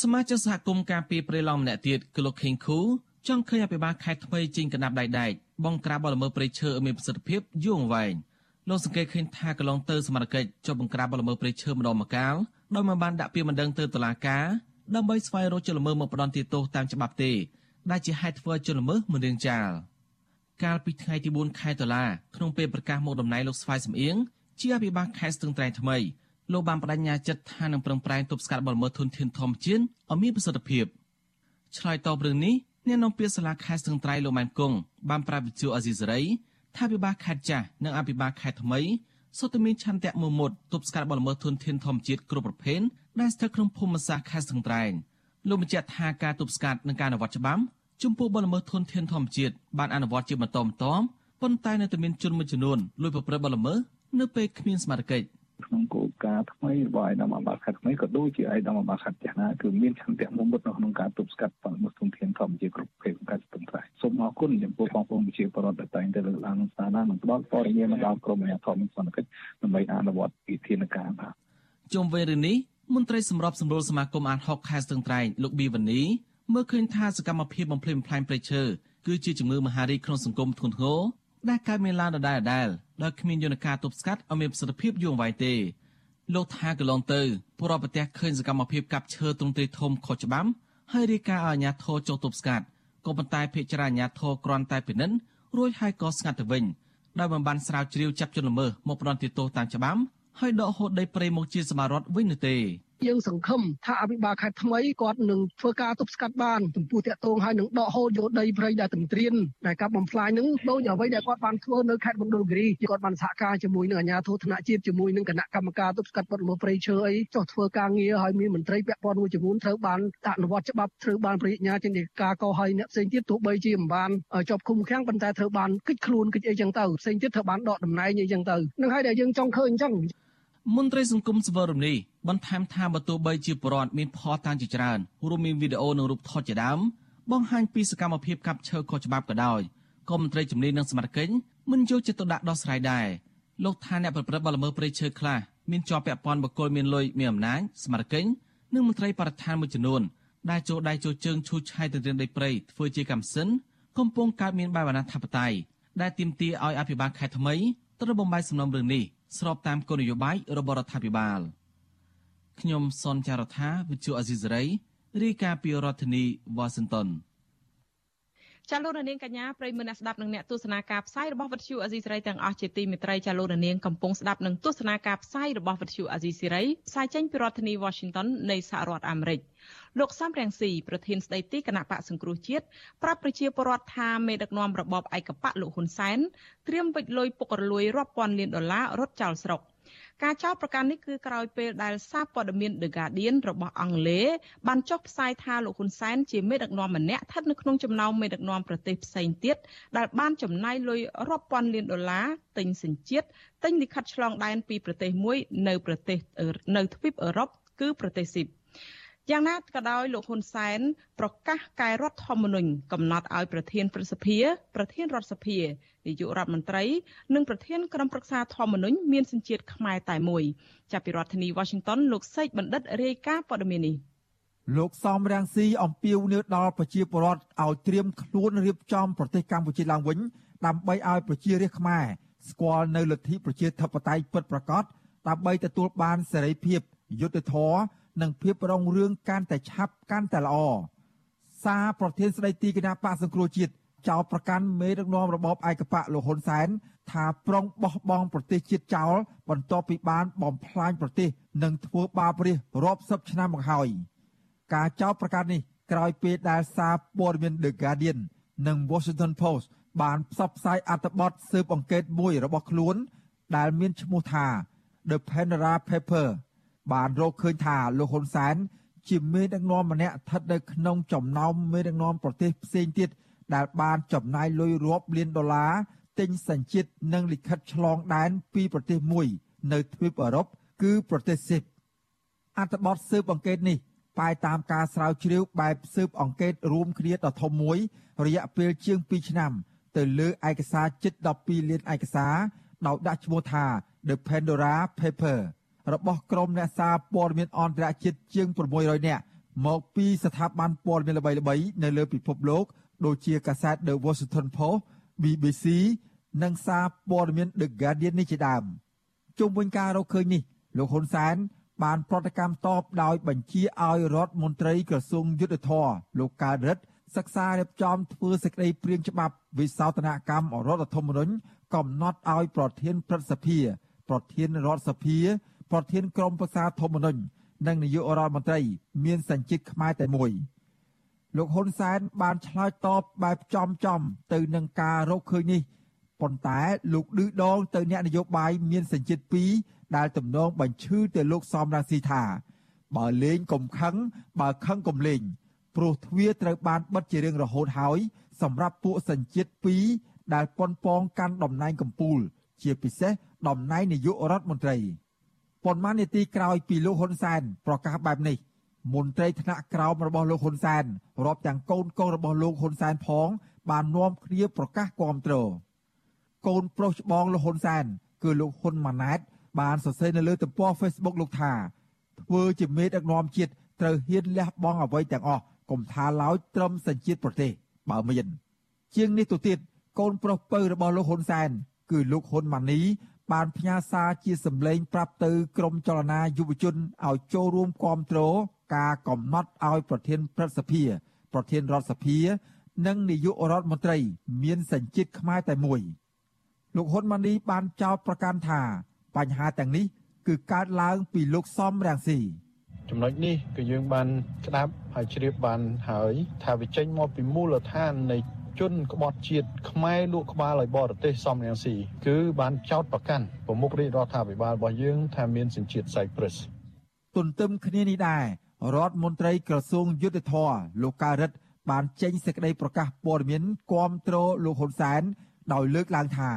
F: សមាជិកសហគមន៍ការពីព្រៃឡង់ម្នាក់ទៀតគឺលោកខេងខូចង់ឃើញអភិបាលខេត្តថ្មីចេញកណ្ដាប់ដៃដែកបងក្រាបបលល្មើសព្រៃឈើឲ្យមានប្រសិទ្ធភាពយូរអង្វែង លោកសង្កេតឃើញថាកន្លងទៅសមត្ថកិច្ចចុះបង្ក្រាបបលល្មើសព្រៃឈើម្ដងម្កាលដោយមិនបានដាក់ពាក្យបណ្ដឹងទៅតុលាការដើម្បីស្វែងរកជនល្មើសមកផ្ដន់ទោសតាមច្បាប់ទេដែលជាហេតុធ្វើជនល្មើសមិនរៀងចាលកាលពីថ្ងៃទី4ខែតុលាក្នុងពេលប្រកាសមកតំណែងលោកស្វាយសំអៀងជាអភិបាលខេត្តស្ទឹងត្រែងថ្មីលោកបានបដិញ្ញាចិត្តថានឹងប្រឹងប្រែងទប់ស្កាត់បទល្មើសធនធានធម្មជាតិឲ្យមានប្រសិទ្ធភាពឆ្លើយតបរឿងនេះអ្នកនាំពាក្យសាលាខេត្តស្ទឹងត្រែងលោកម៉ែនគង់បានប្រាប់វិទ្យុអេស៊ីសេរី ថាវិបាលខេត្តចាស់និងអភិបាលខេត្តថ្មីសុទ្ធតែមានឆន្ទៈមោមុតទប់ស្កាត់បទល្មើសធនធានធម្មជាតិគ្រប់ប្រភេទដែលស្ថិតក្នុងភូមិសាស្ត្រខេត្តស្ទឹងត្រែងលោកបញ្ជាក់ថាការទប់ស្កាត់និងការអនុវត្តច្បាប់ចំពោះបទល្មើសធនធានធម្មជាតិបានអនុវត្តជាបន្តបន្ទាប់ប៉ុន្តែនៅតែមានជនមួយចំនួនលួចប្រព្រឹត្តបទល្មើសនៅពេលគ្មានសមត្ថ កិច្ច
H: ក្នុងគោលការណ៍ថ្មីរបស់ឯកឧត្តមអាបាខិតថ្មីក៏ដូចជាឯកឧត្តមអាបាខិតចាស់ណាគឺមានឆន្ទៈមុមុតនៅក្នុងការទប់ស្កាត់បទល្មើសធនធានធម្មជាតិគ្រប់ប្រភេទក្នុងការស្ទឹងត្រែងសូមអរគុណចំពោះបងប្អូនប្រជាពលរដ្ឋដែលតែងតែលើកឡើងនឹងស្ថានភាពនិងផ្ដល់ព័ត៌មានមកដល់ក្រមអាជ្ញាធរមានសមត្ថកិច្ចដើម្បីអនុវត្តវិធានការបាទ
F: ជុំវិញរឿងនេះមន្ត្រីសម្របសម្រួលសមាគមអាត60ខេត្តស្ទឹងត្រែងលោកប៊ីវ៉ានីមើលឃើញថាសកម្មភាពបំផ្លិចបំផ្លាញព្រៃឈើគឺជាជំងឺមហារីកក្នុងសង្គមធ្ងន់ធ្ងរដែលកើតមានឡើងដដែលៗ ដោយគ្មានយន្តការទប់ស្កាត់ឲ្យមានប្រសិទ្ធភាពយូរអង្វែងទេលោកថាកន្លងទៅពលរដ្ឋប្រទេសឃើញសកម្មភាពកាប់ឈើទ្រង់ទ្រាយធំខុសច្បាប់ហើយរាយការណ៍ឲ្យអាជ្ញាធរចូលទប់ស្កាត់ក៏ប៉ុន្តែភ្នាក់ងារអាជ្ញាធរគ្រាន់តែពិនិត្យរួចហើយក៏ស្ងាត់ទៅវិញដោយមិនបានស្រាវជ្រាវចាប់ជនល្មើសមកផ្ដន្ទាទោសតាមច្បាប់ហើយដកហូតដីព្រៃមកជាសមារដ្ឋវិញនោះទេ
I: យើងសង្ឃឹមថាអភិបាលខេត្តថ្មីគាត់នឹងធ្វើការទប់ស្កាត់បានចំពោះតាក់ទងហើយនឹងដកហូតយកដីព្រៃដែលទន្ទ្រានដែលកាប់បំផ្លាញនឹងដូចអ្វីដែលគាត់បានធ្វើនៅខេត្តមណ្ឌលគិរីគាត់បានសហការជាមួយនឹងអាជ្ញាធរថ្នាក់ជាតិជាមួយនឹងគណៈកម្មការទប់ស្កាត់បទល្មើសព្រៃឈើអីចុះធ្វើការងារហើយមានមន្ត្រីពាក់ព័ន្ធមួយចំនួនត្រូវបានអនុវត្តច្បាប់ត្រូវបានប្រញ្ញាចេញការកោហើយអ្នកផ្សេងទៀតទោះបីជាមិនបានជាប់ឃុំឃាំងប៉ុន្តែត្រូវបានគិតខ្លួនគិតអីចឹងទៅផ្សេងទៀតត្រូវបានដកតំណែងអីចឹងទៅនឹងហើយដែលយើងចង់ឃើញអញ្ចឹង
F: មន្ត្រីសង្គមសវរមនេះបន្ថែមថាបើទោះបីជាប្រព័ន្ធមានផលតាំងជាច្រើនរួមមានវីដេអូនិងរូបថតជាដើមបង្ហាញពីសកម្មភាពកាប់ឈើខុសច្បាប់ក៏ដោយក៏មន្ត្រីជំនាញនិងសមាជិកមិនយកចិត្តទុកដាក់ដោះស្រាយដែរលោកថាអ្នកប្រព្រឹត្តបទល្មើសព្រៃឈើខ្លះមានជាប់ពាក់ព័ន្ធបុគ្គលមានលុយមានអំណាចសមាជិកនិងមន្ត្រីបរិស្ថានមួយចំនួនដែលចូលដៃចូលជើងឈូសឆាយទៅរៀនដីព្រៃធ្វើជាកម្មសិនកំពុងកើតមានបែបអាណាធិបតេយ្យដែលទាមទារឲ្យអភិបាលខេត្តថ្មីត្រូវបំបីសំណុំរឿងនេះ ស្របតាមគោលនយោបាយរបស់រដ្ឋាភិបាលខ្ញុំសនចាររថាវិទ្យុអេស៊ីសរ៉ៃរាយការណ៍ពីរដ្ឋធានីវ៉ាស៊ីនតោន
A: ចាលោកនាងកញ្ញាប្រិយមិត្តអ្នកស្ដាប់និងអ្នកទស្សនាការផ្សាយរបស់វិទ្យុអាស៊ីសេរីទាំងអស់ជាទីមេត្រីចាលោកនាងកំពុងស្ដាប់និងទស្សនាការផ្សាយរបស់វិទ្យុអាស៊ីសេរីផ្សាយចេញពីរដ្ឋធានី Washington នៃសហរដ្ឋអាមេរិក លោកសំរងស៊ីប្រធានស្ដីទីគណៈបកសង្គ្រោះជាតិប្រាប់ប្រជាពលរដ្ឋថាមេដឹកនាំរបបឯកបកលោកហ៊ុនសែនត្រៀមវិច្ចលុយពុករលួយរាប់ពាន់លានដុល្លាររត់ចោលស្រុកការចោទប្រកាន់នេះគឺក្រោយពេលដែលសារព័ត៌មាន The Guardian របស់អង់គ្លេសបានចុះផ្សាយថាលោកហ៊ុនសែនជាមេដឹកនាំម្នាក់ស្ថិតនៅក្នុងចំណោមមេដឹកនាំប្រទេសផ្សេងទៀតដែលបានចំណាយលុយរាប់ពាន់លានដុល្លារទិញសញ្ជាតិទិញលិខិតឆ្លងដែនពីប្រទេសមួយ នៅប្រទេសនៅទ្វីបអឺរ៉ុបគឺប្រទេសស៊ីប យ៉ាងណាក៏ដោយលោកហ៊ុនសែនប្រកាសកែរដ្ឋធម្មនុញ្ញកំណត់ឲ្យប្រធានព្រឹទ្ធសភាប្រធានរដ្ឋសភានាយករដ្ឋមន្ត្រីនិងប្រធានក្រុមប្រឹក្សាធម្មនុញ្ញមានសញ្ជាតិខ្មែរតែមួយចាប់ពីរដ្ឋធានី Washington លោកសេកបណ្ឌិតរាយការណ៍ព័ត៌មាននេះ
J: លោកសំរាំងស៊ីអំពាវនាវដល់ប្រជាពលរដ្ឋឲ្យត្រៀមខ្លួនរៀបចំប្រទេសកម្ពុជាឡើងវិញដើម្បីឲ្យប្រជារាស្ត្រខ្មែរស្គាល់នៅលទ្ធិប្រជាធិបតេយ្យពិតប្រាកដដើម្បីទទួលបានសេរីភាពយុត្តិធម៌ និងភាពរុងរឿងកាន់តែឆាប់កាន់តែល្អសារប្រធានស្ដីទីគណៈបកសង្គ្រោះជាតិចោទប្រកាន់មេដឹកនាំរបបឯកបកលោកហ៊ុនសែនថាប្រុងបោះបង់ប្រទេសជាតិចោលបន្ទាប់ពីបានបំផ្លាញប្រទេសនិងធ្វើបាបរាជរាប់សិបឆ្នាំមកហើយការចោទប្រកាន់នេះក្រោយពេលដែលសារព័ត៌មាន The Guardian និង Washington Post បានផ្សព្វផ្សាយអត្ថបទស៊ើបអង្កេតមួយរបស់ខ្លួន ដែលមានឈ្មោះថា The Pandora Paper បានរកឃើញថាលោកហ៊ុនសែនជាមេដឹកនាំម្នាក់ស្ថិតនៅក្នុងចំណោមមេដឹកនាំប្រទេសផ្សេងទៀតដែលបានចំណាយលុយរាប់លានដុល្លារទិញសញ្ជាតិនិងលិខិតឆ្លងដែនពីប្រទេសមួយ នៅទ្វីបអឺរ៉ុបគឺប្រទេសស៊ីបអត្ថបទស៊ើបអង្កេតនេះប៉ែតាមការស្រាវជ្រាវបែបស៊ើបអង្កេតរួមគ្នាដ៏ធំមួយ រយៈពេលជាង2ឆ្នាំ ទៅលើឯកសារជិត12លានឯកសារដោយដាក់ឈ្មោះថា The Pandora Paper របស់ក្រុមអ្នកសារព័ត៌មានអន្តរជាតិជាង600នាក់មកពីស្ថាប័នព័ត៌មានល្បីៗនៅលើពិភពលោកដូចជាកាសែត The Washington Post, BBC និងសារព័ត៌មាន The Guardian នេះជាដើមជុំវិញការរកឃើញនេះលោកហ៊ុនសែនបានប្រតិកម្មតបដោយបញ្ជាឲ្យរដ្ឋមន្ត្រីក្រសួងយុទ្ធភ័ពលោកកើតរិទ្ធសិក្សារៀបចំធ្វើសេចក្តីព្រាងច្បាប់វិសោធនកម្មរដ្ឋធម្មនុញ្ញកំណត់ឲ្យប្រធានព្រឹទ្ធសភា ប្រធានរដ្ឋសភា ប្រធានក្រុមប្រឹក្សាធម្មនុញ្ញនិងនាយករដ្ឋមន្ត្រី មានសញ្ជាតិខ្មែរតែមួយលោកហ៊ុនសែនបានឆ្លើយតបបែបចំចំទៅនឹងការរកឃើញនេះប៉ុន្តែលោកឌឺដងទៅអ្នកនយោបាយមានសញ្ជាតិ2ដែលទំនងបញ្ឈឺទៅលោកសំរាស៊ីថា បើលេងកុំខឹងបើខឹងកុំលេងព្រោះទ្វារត្រូវបានបិទជារៀងរហូតហើយ សម្រាប់ពួកសញ្ជាតិ2ដែលប៉ុនប៉ងកាន់តំណែងកម្ពូលជាពិសេសតំណែងនាយករដ្ឋមន្ត្រី ប៉ុន្មាននាទីក្រោយពីលោកហ៊ុនសែនប្រកាសបែបនេះមន្ត្រីថ្នាក់ក្រោមរបស់លោកហ៊ុនសែនរាប់ទាំងកូនកូនរបស់លោកហ៊ុនសែនផង បាននាំគ្នាប្រកាសគាំទ្រកូនប្រុសច្បងលោកហ៊ុនសែនគឺលោកហ៊ុនម៉ាណែត បានសរសេរនៅលើទំព័រ Facebook លោកថាធ្វើជាមេដឹកនាំជាតិត្រូវហ៊ានលះបង់អ្វីទាំងអស់កុំថាឡើយត្រឹមសញ្ជាតិប្រទេសបើមានជាងនេះទៅទៀតកូនប្រុសពៅរបស់លោកហ៊ុនសែនគឺលោកហ៊ុនម៉ាណី បានផ្ញើសារជាសម្លេងប្រាប់ទៅក្រមចលនាយុវជនឲ្យចូលរួមគាំទ្រការកំណត់ឲ្យប្រធានព្រឹទ្ធសភា ប្រធានរដ្ឋសភា និងនាយករដ្ឋមន្ត្រី មានសញ្ជាតិខ្មែរតែមួយលោកហ៊ុនម៉ាណីបានចោទប្រកាន់ថា បញ្ហាទាំងនេះ គឺកើតឡើងពីលោកសំរាំងស៊ី
K: ចំណុចនេះគឺយើងបានស្ដាប់ហើយជ្រាបបានហើយ ថាវាចេញមកពីមូលដ្ឋាននៃ ជនក្បត់ជាតិខ្មែរលក់ក្បាលឲ្យបរទេសសំរងស៊ីគឺបានចោតប្រកាន់ប្រមុខរាជរដ្ឋាភិបាលរបស់យើងថាមានសញ្ជាតិសៃប្រុស
J: ទន្ទឹមគ្នានេះដែររដ្ឋមន្ត្រីក្រសួងយុទ្ធភ័ពលោកការិតបានចេញសេចក្តីប្រកាសព័ត៌មានគាំទ្រលោកហ៊ុនសែនដោយលើកឡើងថា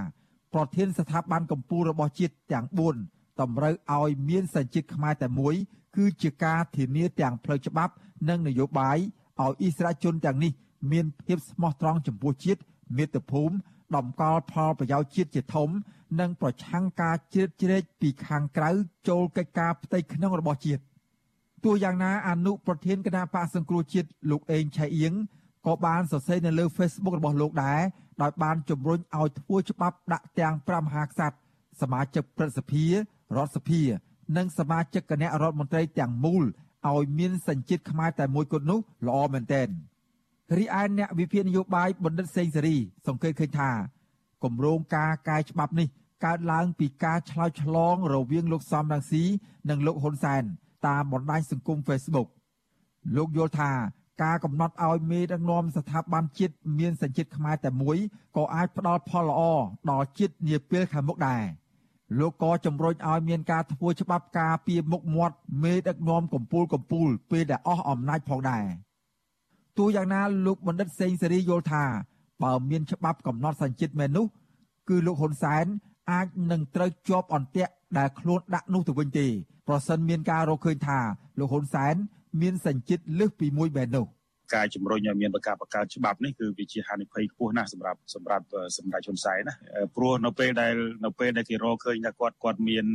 J: ប្រធានស្ថាប័នកម្ពុជារបស់ជាតិទាំង4តម្រូវឲ្យមានសញ្ជាតិខ្មែរតែមួយ គឺជាការធានាទាំងផ្លូវច្បាប់ និងនយោបាយឲ្យអិសរាជជនទាំងនេះ មានភាពស្មោះត្រង់ចំពោះជាតិមាតុភូមិដំកល់ផលប្រយោជន៍ជាតិជាធំ និងប្រឆាំងការជ្រៀតជ្រែកពីខាងក្រៅចូលកិច្ចការផ្ទៃក្នុងរបស់ជាតិទោះយ៉ាងណាអនុប្រធានគណៈបកសង្គ្រោះជាតិលោកអេងឆៃអៀងក៏បានសរសេរនៅលើ Facebook របស់លោកដែរដោយបានជំរុញឲ្យធ្វើច្បាប់ដាក់ទាំង5មហាក្សត្រសមាជិកព្រឹទ្ធសភារដ្ឋសភា និងសមាជិកគណៈរដ្ឋមន្ត្រីទាំងមូលឲ្យមានសញ្ជាតិខ្មែរតែមួយគត់នោះល្អមែនទែន រីឯអ្នកវិភាគនយោបាយបណ្ឌិតសេងសេរី សង្កេតឃើញថាគម្រោងការកែច្បាប់នេះកើតឡើងពីការឆ្លើយឆ្លងរវាងលោកសំរងស៊ីនិងលោកហ៊ុនសែនតាមបណ្ដាញសង្គម Facebook លោកយល់ថាការកំណត់ឲ្យមេដឹកនាំស្ថាប័នជាតិមានសញ្ជាតិខ្មែរតែមួយក៏អាចផ្ដល់ផលល្អដល់ជាតិនាពេលខាងមុខដែរលោកក៏ជំរុញឲ្យមានការធ្វើច្បាប់ការពារមុខមាត់មេដឹកនាំកម្ពុជាកម្ពុជាពេលដែលអស់អំណាចផងដែរ ទោះយ៉ាងណាលោកបណ្ឌិតសេងសេរីយល់ថាបើមានច្បាប់កំណត់សញ្ជាតិមែននោះគឺលោកហ៊ុនសែនអាចនឹងត្រូវជាប់អន្ទាក់ដែលខ្លួនដាក់នោះទៅវិញទេប្រសិនមានការរកឃើញថាលោកហ៊ុនសែនមានសញ្ជាតិលើសពីមួយបែបនោះ
L: ការជំរុញឲ្យមានការបង្កើតច្បាប់នេះគឺវាជាហានិភ័យខ្ពស់ណាស់សម្រាប់សម្រាប់សម្ដេចហ៊ុនសែនណាព្រោះនៅពេលដែលនៅពេលដែលគេរកឃើញថាគាត់គាត់មាន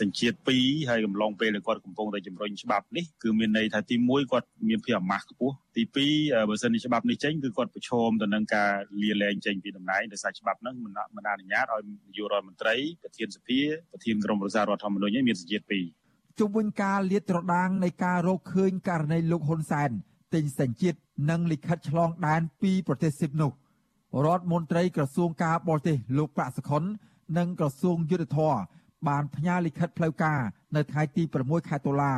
L: សញ្ជាតិ2ហើយកំឡុងពេលដែលគាត់កំពុងតែជំរុញច្បាប់នេះគឺមានន័យថាទី1គាត់មានភាពអាម៉ាស់ខ្ពស់ទី2បើសិនជាច្បាប់នេះចេញគឺគាត់ប្រឈមទៅនឹងការលាលែងចេញពីតំណែងដោយសារច្បាប់ហ្នឹងមិនអនុញ្ញាតឲ្យនាយករដ្ឋមន្ត្រីប្រធានសភាប្រធានក្រុមប្រឹក្សារដ្ឋធម្មនុញ្ញមានសញ្ជាតិ2
J: ជុំវិញការលាតត្រដាងនៃការរកឃើញករណីលោកហ៊ុនសែន ទិញសញ្ជាតិនិងលិខិតឆ្លងដែនពីប្រទេសស៊ីបនោះរដ្ឋមន្ត្រីក្រសួងការបរទេសលោកប្រាក់សុខុននិងក្រសួងយុទ្ធភ័ពបានផ្ញើលិខិតផ្លូវការនៅថ្ងៃទី6ខែតុលា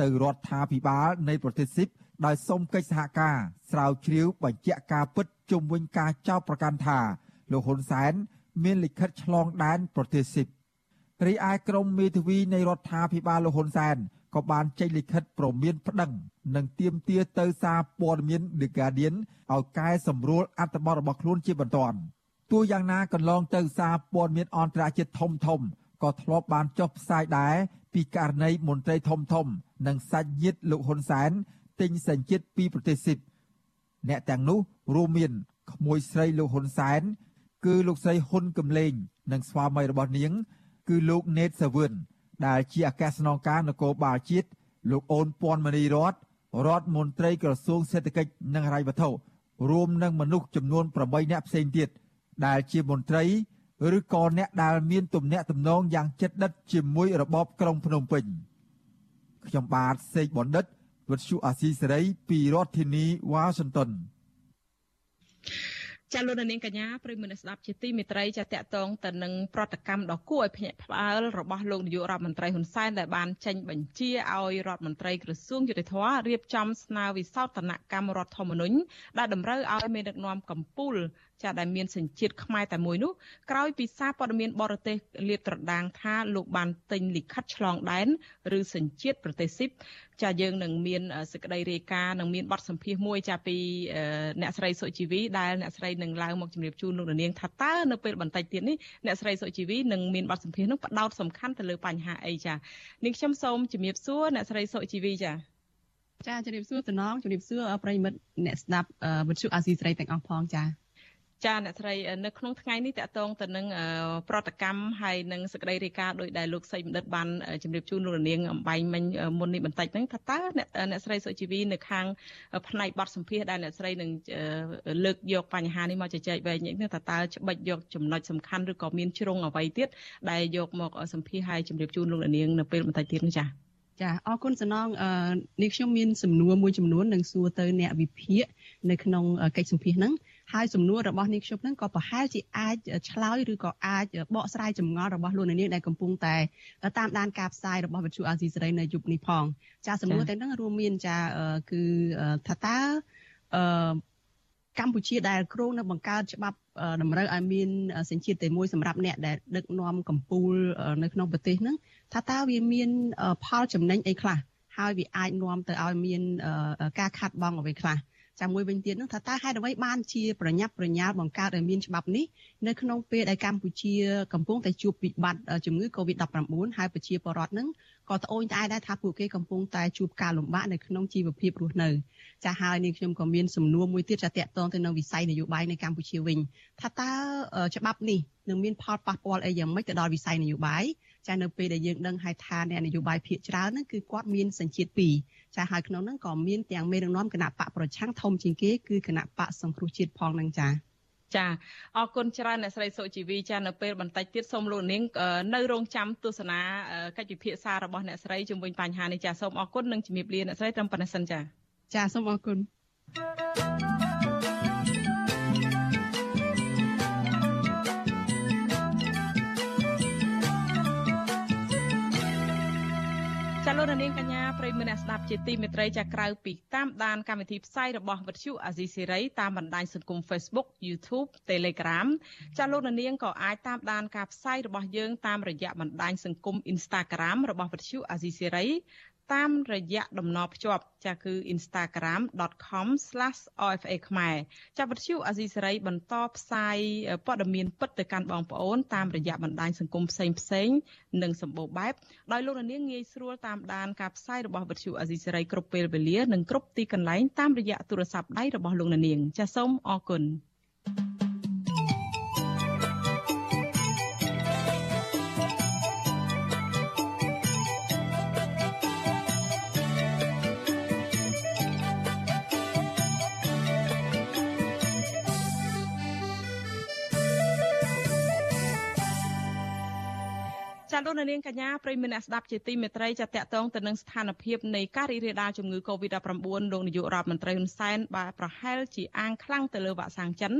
J: ទៅរដ្ឋាភិបាលនៃប្រទេសស៊ីបដោយសូមកិច្ចសហការស្រាវជ្រាវបញ្ជាក់ការពិតជុំវិញការចោទប្រកាន់ថាលោកហ៊ុនសែនមានលិខិតឆ្លងដែនប្រទេសស៊ីបរីឯក្រមមេធាវីនៃរដ្ឋាភិបាលលោកហ៊ុនសែន ក៏បានចេញលិខិតព្រមានប្តឹង និងទាមទារទៅសារព័ត៌មាន The Guardian ឲ្យកែសម្រួលអត្ថបទរបស់ខ្លួនជាបន្ទាន់ទោះយ៉ាងណាកន្លងទៅសារព័ត៌មានអន្តរជាតិធំធំក៏ធ្លាប់បានចុះផ្សាយដែរពីករណីមន្ត្រីធំធំ និងសាច់ញាតិលោកហ៊ុនសែនទិញសញ្ជាតិពីប្រទេសស៊ីបអ្នកទាំងនោះរួមមានក្មួយស្រីលោកហ៊ុនសែនគឺលោកស្រីហ៊ុនកំលេង និងស្វាមីរបស់នាង គឺលោកណេតសាវឿន ដែលជាអគ្គស្នងការនគរបាលជាតិលោកអូនពាន់មនីរតរដ្ឋមន្ត្រីក្រសួងសេដ្ឋកិច្ចនិងហិរញ្ញវត្ថុរួមនឹងមនុស្សចំនួន8នាក់ផ្សេងទៀតដែលជាមន្ត្រីឬក៏អ្នកដែលមានទំនាក់ទំនងយ៉ាងជិតដិតជាមួយរបបក្រុងភ្នំពេញខ្ញុំបាទសេកបណ្ឌិតវិទ្យុអាស៊ីសេរីពីរដ្ឋធានីវ៉ាស៊ីនតោន
A: ចាលោកនាងកញ្ញាប្រិយមិត្តស្ដាប់ជាទីមេត្រីចាតកតងទៅនឹងប្រតិកម្មដ៏គួរឲ្យភ្ញាក់ផ្អើលរបស់លោកនាយករដ្ឋមន្ត្រីហ៊ុនសែនដែលបានចេញបញ្ជាឲ្យរដ្ឋមន្ត្រីក្រសួងយុតិធធរៀបចំស្នើវិសោធនកម្មរដ្ឋធម្មនុញ្ញដែលតម្រូវឲ្យមេដឹកនាំកម្ពុជា ចាដែលមានសញ្ជាតិខ្មែរតែមួយនោះក្រោយពីសារព័ត៌មានបរទេសលាតត្រដាងថាលោកបានទិញលិខិតឆ្លងដែនឬសញ្ជាតិប្រទេសស៊ីបចាយើងនឹងមានសេចក្តីរាយការណ៍នឹងមានបទសម្ភាសន៍មួយចាពីអ្នកស្រីសុជីវីដែលអ្នកស្រីនឹងឡើងមកជម្រាបជូនលោកនាងថាតើនៅពេលបន្តិចទៀតនេះអ្នកស្រីសុជីវីនឹងមានបទសម្ភាសន៍នោះផ្ដោតសំខាន់ទៅលើបញ្ហាអីចានាងខ្ញុំសូមជម្រាបសួរអ្នកស្រីសុជីវីចា
M: ចាជំរាបសួរតំណងជំរាបសួរប្រិមិត្តអ្នកស្ដាប់វិទ្យុអាស៊ីសេរីទាំងអស់ផងចា
A: ចាអ្នកស្រីនៅក្នុងថ្ងៃនេះតកតងទៅនឹងប្រតិកម្មហើយនឹងសក្តីរាយការណ៍ដោយដែលលោកសីបណ្ឌិតបានជម្រាបជូនលោកនាងអំបែងមិញមុននេះបន្តិចហ្នឹងថាតើអ្នកស្រីសុជីវីនៅខាងផ្នែកបទសម្ភាសដែលអ្នកស្រីនឹងលើកយកបញ្ហានេះមកជជែកវែងនេះថាតើច្បិចយកចំណុចសំខាន់ឬក៏មានជ្រុងអ្វីទៀតដែលយកមកសម្ភាសហើយជម្រាបជូនលោកនាងនៅពេលបន្តិចទៀតនេះចា៎
M: ចាអរគុណសំណងនេះខ្ញុំមានសំណួរមួយចំនួននឹងសួរទៅអ្នកវិភាគនៅក្នុងកិច្ចសម្ភាសហ្នឹង ហើយសំណួររបស់នាងខ្ញុំហ្នឹងក៏ប្រហែលជាអាចឆ្លើយឬក៏អាចបកស្រាយចម្ងល់របស់លោកនាងដែលកំពុងតែតាមដានការផ្សាយរបស់វិទ្យុអាស៊ីសេរីនៅយុគនេះផងចាសំណួរទាំងហ្នឹងរួមមានចាគឺថាតើអឺកម្ពុជាដែលគ្រោងនឹងបង្កើតច្បាប់តម្រូវឲ្យមានសញ្ជាតិតែមួយសម្រាប់អ្នកដែលដឹកនាំកម្ពុជានៅក្នុងប្រទេសហ្នឹងថាតើវាមានផលចំណេញអីខ្លះហើយវាអាចនាំទៅឲ្យមានការខាត់បងអ្វីខ្លះ ចាំមួយវិញទៀតនោះថាតើហេតុអ្វីបានជាប្រញាប់ប្រញាល់បង្កើតឲ្យមានច្បាប់នេះនៅក្នុងពេលដែលកម្ពុជាកំពុងតែជួបវិបត្តិជំងឺ Covid-19 ហើយប្រជាពលរដ្ឋនឹងក៏ត្អូញត្អែដែរថាពួកគេកំពុងតែជួបការលំបាកនៅក្នុងជីវភាពរស់នៅចាហើយនេះខ្ញុំក៏មានសំណួរមួយទៀតចាតកតងទៅនឹងវិស័យនយោបាយនៅកម្ពុជាវិញថាតើច្បាប់នេះនឹងមានផលប៉ះពាល់អីយ៉ាងម៉េចទៅដល់វិស័យនយោបាយ ចានៅពេលដែលយើងដឹងហើយថាអ្នកនយោបាយភាគច្រើនហ្នឹងគឺគាត់មានសញ្ជាតិពីរចាហើយក្នុងហ្នឹងក៏មានទាំងមេដឹកនាំគណៈបកប្រឆាំងធំជាងគេគឺគណៈបកសង្គ្រោះជាតិផងហ្នឹងចា
A: ចាអរគុណច្រើនអ្នកស្រីសុជីវីចានៅពេលបន្តិចទៀតសូមលោកនាងនៅរងចាំទស្សនាកិច្ចពិភាក្សារបស់អ្នកស្រីជំវិញបញ្ហានេះចាសូមអរគុណនិងជំរាបលាអ្នកស្រីត្រឹមប៉ុណ្ណេះសិនចា
M: ចាសូមអរគុណ
A: ចា លោកនាងកញ្ញាប្រិយមិត្តអ្នកស្ដាប់ជាទីមេត្រីចាក្រៅពីតាមដានកម្មវិធីផ្សាយរបស់វិទ្យុអាស៊ីសេរីតាមបណ្ដាញសង្គម Facebook YouTube Telegram ចាលោកនាងក៏អាចតាមដានការផ្សាយរបស់យើងតាមរយៈបណ្ដាញសង្គម Instagram របស់វិទ្យុអាស៊ីសេរី តាមរយៈតំណភ្ជាប់ចាគឺ instagram.com/rfa ខ្មែរចាប់វិទ្យុអាស៊ីសេរីបន្តផ្សាយព័ត៌មានពិតទៅកាន់បងប្អូនតាមរយៈបណ្ដាញសង្គមផ្សេងផ្សេងនិងសម្បូរបែបដោយលោកនាងងាយស្រួលតាមដានការផ្សាយរបស់វិទ្យុអាស៊ីសេរីគ្រប់ពេលវេលានិងគ្រប់ទីកន្លែងតាមរយៈទូរស័ព្ទដៃរបស់លោកនាងចាសសូមអរគុណ ចាលោកនាងកញ្ញាប្រិយមិត្តអ្នកស្ដាប់ជាទីមេត្រីចាតកតងទៅនឹងស្ថានភាពនៃការរីករាលដាលជំងឺ Covid-19 លោកនាយករដ្ឋមន្ត្រីហ៊ុនសែនបានប្រហែលជាអាងខ្លាំងទៅលើវ៉ាក់សាំងចិន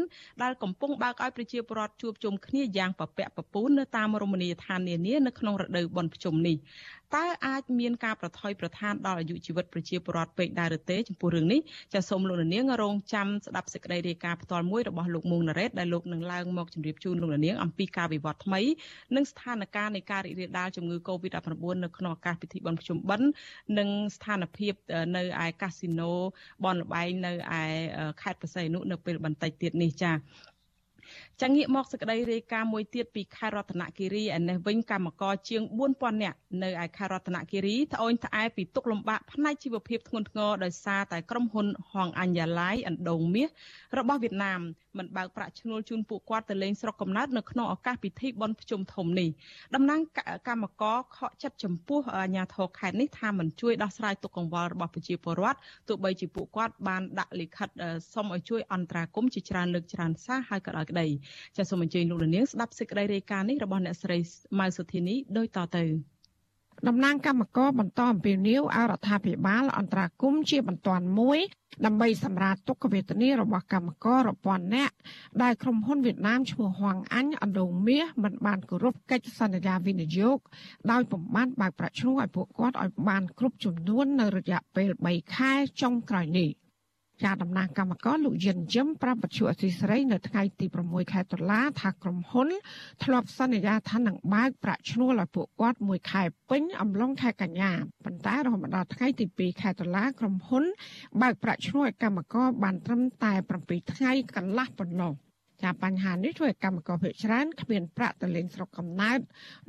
A: ដែលកំពុងបើកឲ្យប្រជាពលរដ្ឋជួបជុំគ្នាយ៉ាងពពាក់ពពូននៅតាមរមណីយដ្ឋាននានានៅក្នុងរដូវបុណ្យភ្ជុំនេះ តើអាចមានការប្រថុយប្រឋានដល់អាយុជីវិតប្រជាពលរដ្ឋពេកដែរឬទេចំពោះរឿងនេះចាសសូមលោកនាងរងចាំស្ដាប់សេចក្តីរាយការណ៍ផ្ទាល់មួយរបស់លោកមុងណារ៉េតដែលលោកនឹងឡើងមកជម្រាបជូនលោកនាងអំពីការវិវត្តថ្មីនិងស្ថានភាពនៃការរីករាលដាលជំងឺ Covid-19 នៅក្នុងឱកាសពិធីបុណ្យភ្ជុំបិណ្ឌនិងស្ថានភាពនៅឯកាស៊ីណូបនលបែងនៅឯខេត្តបរសៃអនុនៅពេលបន្តិចទៀតនេះចា ចាងាកមកសេចក្តីរាយការណ៍មួយទៀតពីខេត្តរតនគិរីឯនេះវិញកម្មករជាង4000នាក់នៅឯខេត្តរតនគិរីត្អូញត្អែពីទុកលំបាកផ្នែកជីវភាពធ្ងន់ធ្ងរដោយសារតែក្រុមហ៊ុនហងអញ្ញឡាយអណ្ដូងមាសរបស់វៀតណាម មិនបើកប្រាក់ឈ្នួលជូនពួកគាត់ទៅលេងស្រុកកំណើតនៅក្នុងឱកាសពិធីបុណ្យភ្ជុំធំនេះតំណាងកម្មករខកចិត្តចំពោះអាជ្ញាធរខេត្តនេះថាមិនជួយដោះស្រាយទុកកង្វល់របស់ប្រជាពលរដ្ឋទោះបីជាពួកគាត់បានដាក់លិខិតសុំឲ្យជួយអន្តរាគមន៍ជាច្រើនលើកច្រើនសារហើយក៏ដោយក្តីចាសសូមអញ្ជើញលោកនាងស្ដាប់សេចក្តីរាយការណ៍នេះរបស់អ្នកស្រីម៉ៅសុធីនីដូចតទៅ
N: តំណាងគណៈកម្មការបន្តអំពាវនាវឲ្យរដ្ឋាភិបាលអន្តរាគមន៍ជាបន្ទាន់មួយ ដើម្បីសម្រាលទុក្ខវេទនារបស់កម្មកររាប់ពាន់នាក់ដែលក្រុមហ៊ុនវៀតណាមឈ្មោះហួងអញអណ្ដូងមាសមិនបានគោរពកិច្ចសន្យាវិនិយោគដោយពំបានបើកប្រាក់ឈ្នួលឲ្យពួកគាត់ឲ្យបានគ្រប់ចំនួននៅរយៈពេល3ខែចុងក្រោយនេះ។ ចាតំណាងកម្មករលោកយិនជឹមប្រាប់បទអសីស្រីនៅថ្ងៃទី6ខែតុលាថាក្រុមហ៊ុន ធ្លាប់សន្យាថានឹងបើកប្រាក់ឈ្នួលឲ្យពួកគាត់មួយខែពេញអំឡុងខែកញ្ញាប៉ុន្តែរហូតដល់ថ្ងៃទី2ខែតុលាក្រុមហ៊ុន បើកប្រាក់ឈ្នួលឲ្យកម្មករបានត្រឹមតែ7ថ្ងៃកន្លះប៉ុណ្ណោះចាបញ្ហានេះធ្វើឲ្យកម្មករភាគច្រើនគ្មានប្រាក់ទៅលេងស្រុកកំណើត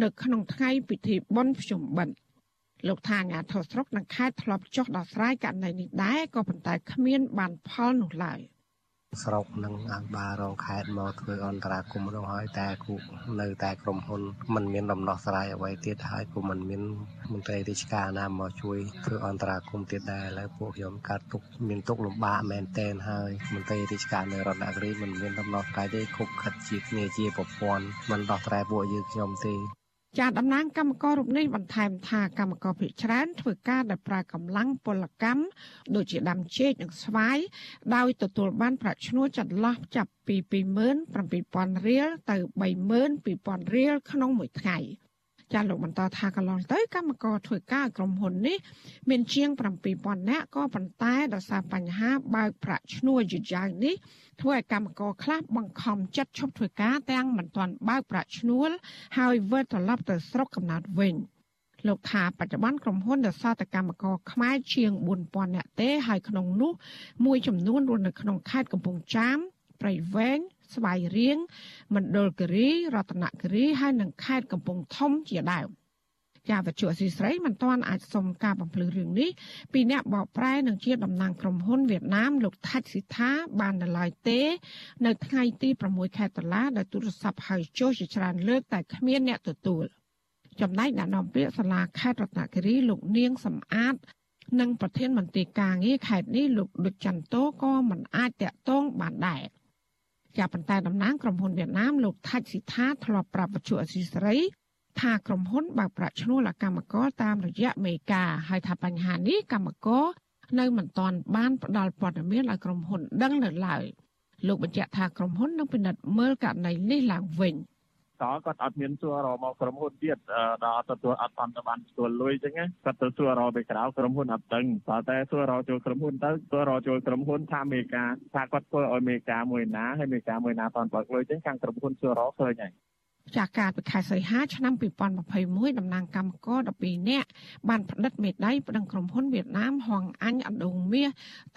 N: នៅក្នុងថ្ងៃពិធីបុណ្យភ្ជុំបិណ្ឌ លោកថាអាញាធរស្រុកនិងខេត្តធ្លាប់ចុះដោះស្រាយករណីនេះដែរក៏ប៉ុន្តែគ្មានបានផលនោះឡើយ
O: ស្រុកនិងអភិបាលរងខេត្តមកធ្វើអន្តរាគមន៍នោះហើយតែគូនៅតែក្រុមហ៊ុនมันមានដំណោះស្រាយអ្វីទៀតហើយគូมันមានមន្ត្រីរាជការណាមកជួយធ្វើអន្តរាគមន៍ទៀតដែរឥឡូវពួកខ្ញុំកាត់ទុកមានទុកលំបាកមែនតែនហើយមន្ត្រីរាជការនៅរដ្ឋនគរីมันមានដំណោះស្រាយទេគុកខិតជាគ្នាជាប្រព័ន្ធมันដោះស្រាយពួកយើងខ្ញុំទេ
N: ចាតំណាងកម្មកររូបនេះបន្ថែមថាកម្មករភិកច្រើនធ្វើការដោយប្រើកម្លាំងពលកម្មដូចជាដាំចេកនិងស្វាយដោយទទួលបានប្រាក់ឈ្នួលចន្លោះចាប់ពី27,000រៀលទៅ32,000រៀលក្នុងមួយថ្ងៃ។ ចាលោកបន្តថាកន្លងទៅកម្មករធ្វើការឲ្យក្រុមហ៊ុននេះមានជាង7000នាក់ក៏ប៉ុន្តែដោយសារបញ្ហាបើកប្រាក់ឈ្នួលយឺតយ៉ាវនេះធ្វើឲ្យកម្មករខ្លះបង្ខំចិត្តឈប់ធ្វើការទាំងមិនទាន់បើកប្រាក់ឈ្នួលហើយវិលត្រឡប់ទៅស្រុកកំណើតវិញលោកថាបច្ចុប្បន្នក្រុមហ៊ុនដែលសតកម្មករខ្មែរជាង4000នាក់ទេហើយក្នុងនោះមួយចំនួនរស់នៅក្នុងខេត្តកំពង់ចាមព្រៃវែង ស្វាយរៀងមណ្ឌលគិរីរតនគិរីហើយនិងខេត្តកំពង់ធំជាដើមជាវត្ថុអសីស្រីមិនទាន់អាចសុំការបំភ្លឺរឿងនេះពីអ្នកបកប្រែនឹងជាតំណាងក្រុមហ៊ុនវៀតណាមលោកថាច់ស៊ីថាបាននៅឡើយទេ នៅថ្ងៃទី6ខែតុលាដោយទូរស័ព្ទហៅចូលជាច្រើនលើកតែគ្មានអ្នកទទួលចំណែកអ្នកនាំពាក្យសាលាខេត្តរតនគិរីលោកនាងសំអាតនិងប្រធានមន្ត្រីការងារខេត្តនេះលោកឌុចចន្ទតោក៏មិនអាចតាក់ទងបានដែរ ជាប៉ុន្តែតំណាងក្រុមហ៊ុនវៀតណាមលោកថាច់ស៊ីថាធ្លាប់ប្រាប់វិទ្យុអសីសេរីថាក្រុមហ៊ុនបើកប្រាក់ឈ្នួលឲ្យកម្មករតាមរយៈមេការហើយថាបញ្ហានេះកម្មករនៅមិនទាន់បានផ្ដល់ព័ត៌មានឲ្យក្រុមហ៊ុនដឹងនៅឡើយលោកបញ្ជាក់ថាក្រុមហ៊ុននឹងពិនិត្យមើលករណីនេះឡើងវិញ។
P: តគាត់អត់មានសួររមកក្រុមហ៊ុនទៀតដល់ទទួលអត់បានទៅបានទទួលលុយអញ្ចឹងគាត់ទៅសួររទៅក្រៅក្រុមហ៊ុនអត់ដឹងតែតែសួររចូលក្រុមហ៊ុនទៅសួររចូលក្រុមហ៊ុនថាមេការថាគាត់ធ្វើឲ្យមេការមួយណាហើយមេការមួយណាតន់បើកលុយអញ្ចឹងខាងក្រុមហ៊ុនសួររឃើញហើយ
N: ចាការពីខែសីហាឆ្នាំ2021តំណាងកម្មករ12នាក់បានផ្តិតមេដៃប្តឹងក្រុមហ៊ុនវៀតណាមហងអញអណ្ដូងមាស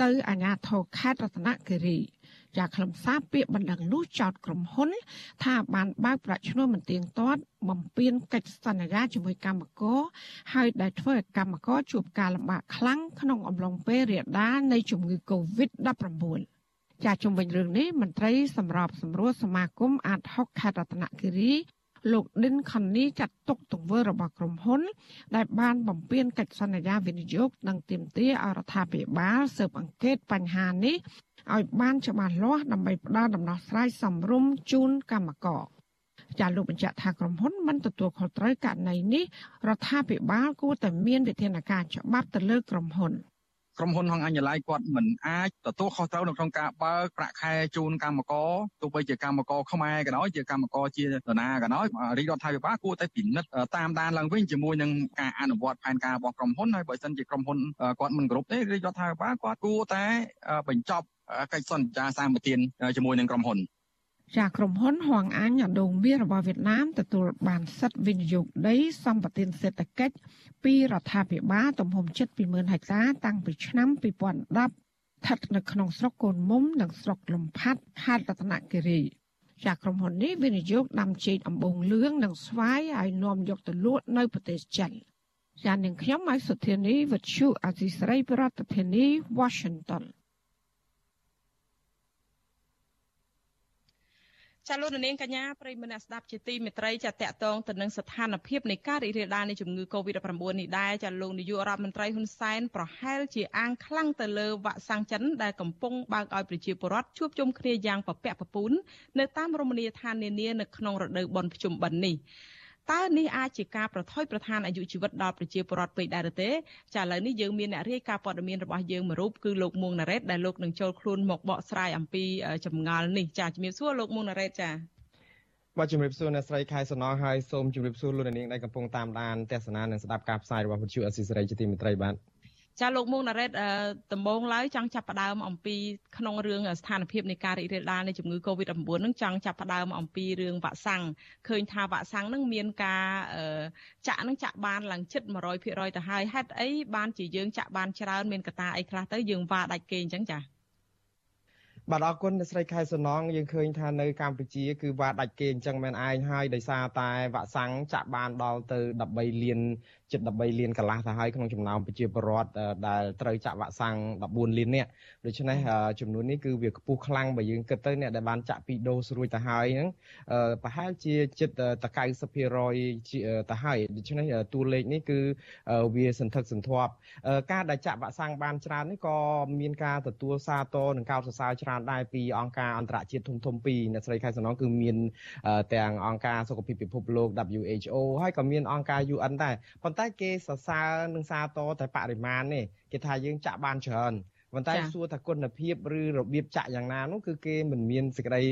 N: ទៅអាជ្ញាធរខេត្តរតនគិរី ចាខ្លឹមសារពាក្យបណ្ដឹងនោះចោតក្រុមហ៊ុន ថាបានបើកប្រាក់ឈ្នួលមិនទៀងទាត់បំពេញកិច្ចសន្យាជាមួយកម្មករហើយដែលធ្វើឲ្យកម្មករជួបការលំបាកខ្លាំងក្នុងអំឡុងពេលរាលដាលនៃជំងឺ Covid-19 ចាជំវិញរឿងនេះមន្ត្រីសម្របសម្រួលសមាគមអាត6ខេត្តរតនគិរីលោកឌិនខននីចាត់ទុកទង្វើរបស់ក្រុមហ៊ុន ដែលបានបំពេញកិច្ចសន្យាវិនិយោគនិងទាមទារអរដ្ឋាភិបាលស៊ើបអង្កេតបញ្ហានេះ ឲ្យបានច្បាស់លាស់ដើម្បីផ្ដល់ដំណោះស្រាយសមរម្យជូនកម្មករចាលោកបញ្ជាក់ថាក្រុមហ៊ុនមិនទទួលខុសត្រូវករណីនេះរដ្ឋាភិបាលគួរតែមានវិធានការច្បាប់ទៅលើក្រុមហ៊ុន
Q: ក្រុមហ៊ុនហងអញ្ញឡៃគាត់មិនអាចទទួលខុសត្រូវនៅក្នុងការបើកប្រាក់ខែជូនកម្មករទោះបីជាកម្មករខ្មែរក៏ដោយជាកម្មករជាដណាក៏ដោយរាជរដ្ឋាភិបាលគួរតែពិនិត្យតាមដានឡើងវិញជាមួយនឹងការអនុវត្តផែនការរបស់ក្រុមហ៊ុនហើយបើមិនជាក្រុមហ៊ុនគាត់មិនគ្រប់ទេរាជរដ្ឋាភិបាលគាត់គួរតែបញ្ចប់កិច្ចសន្យាសាមគ្គជាមួយនឹងក្រុមហ៊ុន
N: ចាក្រុមហ៊ុនហងអាញ់អដូងមាសរបស់វៀតណាមទទួលបានសិទ្ធិវិនិយោគដីសម្បត្តិសេដ្ឋកិច្ចពីរដ្ឋាភិបាលទំហំជិត20000ហិកតាតាំងពីឆ្នាំ2010ស្ថិតនៅក្នុងស្រុកកូនមុំនិងស្រុកលំផាត់ខេត្តរតនគិរីចាក្រុមហ៊ុននេះវិនិយោគដាំចេកអំបូងលឿងនិងស្វាយឲ្យនាំយកទៅលក់នៅប្រទេសចិនចានាងខ្ញុំមកសុធានីវិទ្យុអសីស្រីប្រធានាធិបតី Washington
A: ចាលោកនាងកញ្ញាប្រិយមិត្តអ្នកស្ដាប់ជាទីមេត្រីចាតកតងទៅនឹងស្ថានភាពនៃការរីករាលដាលនៃជំងឺ Covid-19 នេះដែរចាលោកនាយករដ្ឋមន្ត្រីហ៊ុនសែនប្រហែលជាអាងខ្លាំងទៅលើវ៉ាក់សាំងចិនដែលកំពុងបើកឲ្យប្រជាពលរដ្ឋជួបជុំគ្នាយ៉ាងពពាក់ពពូននៅតាមរមណីយដ្ឋាននានានៅក្នុងរដូវបុណ្យភ្ជុំបិណ្ឌនេះ តើនេះអាចជាការប្រថុយប្រឋានអាយុជីវិតដល់ប្រជាពលរដ្ឋពេកដែរឬទេចាឥឡូវនេះយើងមានអ្នករាយការណ៍ព័ត៌មានរបស់យើងមួយរូបគឺលោកមួងណារ៉េតដែលលោកនឹងចូលខ្លួនមកបកស្រាយអំពីចម្ងល់នេះចាជំរាបសួរលោកមួងណារ៉េតចា
R: បាទជំរាបសួរអ្នកស្រីខែសំណងហើយសូមជំរាបសួរលោកនាងដែលកំពុងតាមដានទស្សនានិងស្ដាប់ការផ្សាយរបស់វិទ្យុអស៊ីសេរីជាទីមេត្រីបាទ
A: ចាលោកមុងណារ៉េតដំបងឡើយចង់ចាប់ផ្ដើមអំពីក្នុងរឿងស្ថានភាពនៃការរីករាលដាលនៃជំងឺ Covid-19 នឹងចង់ចាប់ផ្ដើមអំពីរឿងវ៉ាក់សាំងឃើញថាវ៉ាក់សាំងនឹងមានការចាក់នឹងចាក់បានឡើងជិត100%ទៅហើយហេតុអីបានជាយើងចាក់បានច្រើនមានកត្តាអីខ្លះទៅយើងវ៉ាដាច់គេអញ្ចឹងចា
R: បាទអរគុណអ្នកស្រីខែសំណងយើងឃើញថានៅកម្ពុជាគឺវ៉ាដាច់គេអញ្ចឹងមែនឯងហើយដោយសារតែវ៉ាក់សាំងចាក់បានដល់ទៅ13លានជិត13លានកន្លះទៅហើយក្នុងចំណោមប្រជាពលរដ្ឋដែលត្រូវចាក់វ៉ាក់សាំង14លាននាក់ដូច្នេះចំនួននេះគឺវាខ្ពស់ខ្លាំងបើយើងគិតទៅអ្នកដែលបានចាក់2ដូសរួចទៅហើយហ្នឹងប្រហែលជាជិតតែ90%ទៅហើយដូច្នេះតួលេខនេះគឺវាសន្ធឹកសន្ធាប់ការដែលចាក់វ៉ាក់សាំងបានច្រើននេះក៏មានការទទួលសារតនិងកោតសរសើរច្រើនដែរពីអង្គការអន្តរជាតិធំធំពីរអ្នកស្រីខែសំណងគឺមានទាំងអង្គការសុខភាពពិភពលោក WHO ហើយក៏មានអង្គការ UN ដែរប៉ុន្តែតែគេសរសើរនឹងសារតតែបរិមាណនេះគេថាយើងចាក់បានច្រើនប៉ុន្តែសួរថាគុណភាពឬរបៀបចាក់យ៉ាងណានោះគឺគេមិនមានសេចក្តី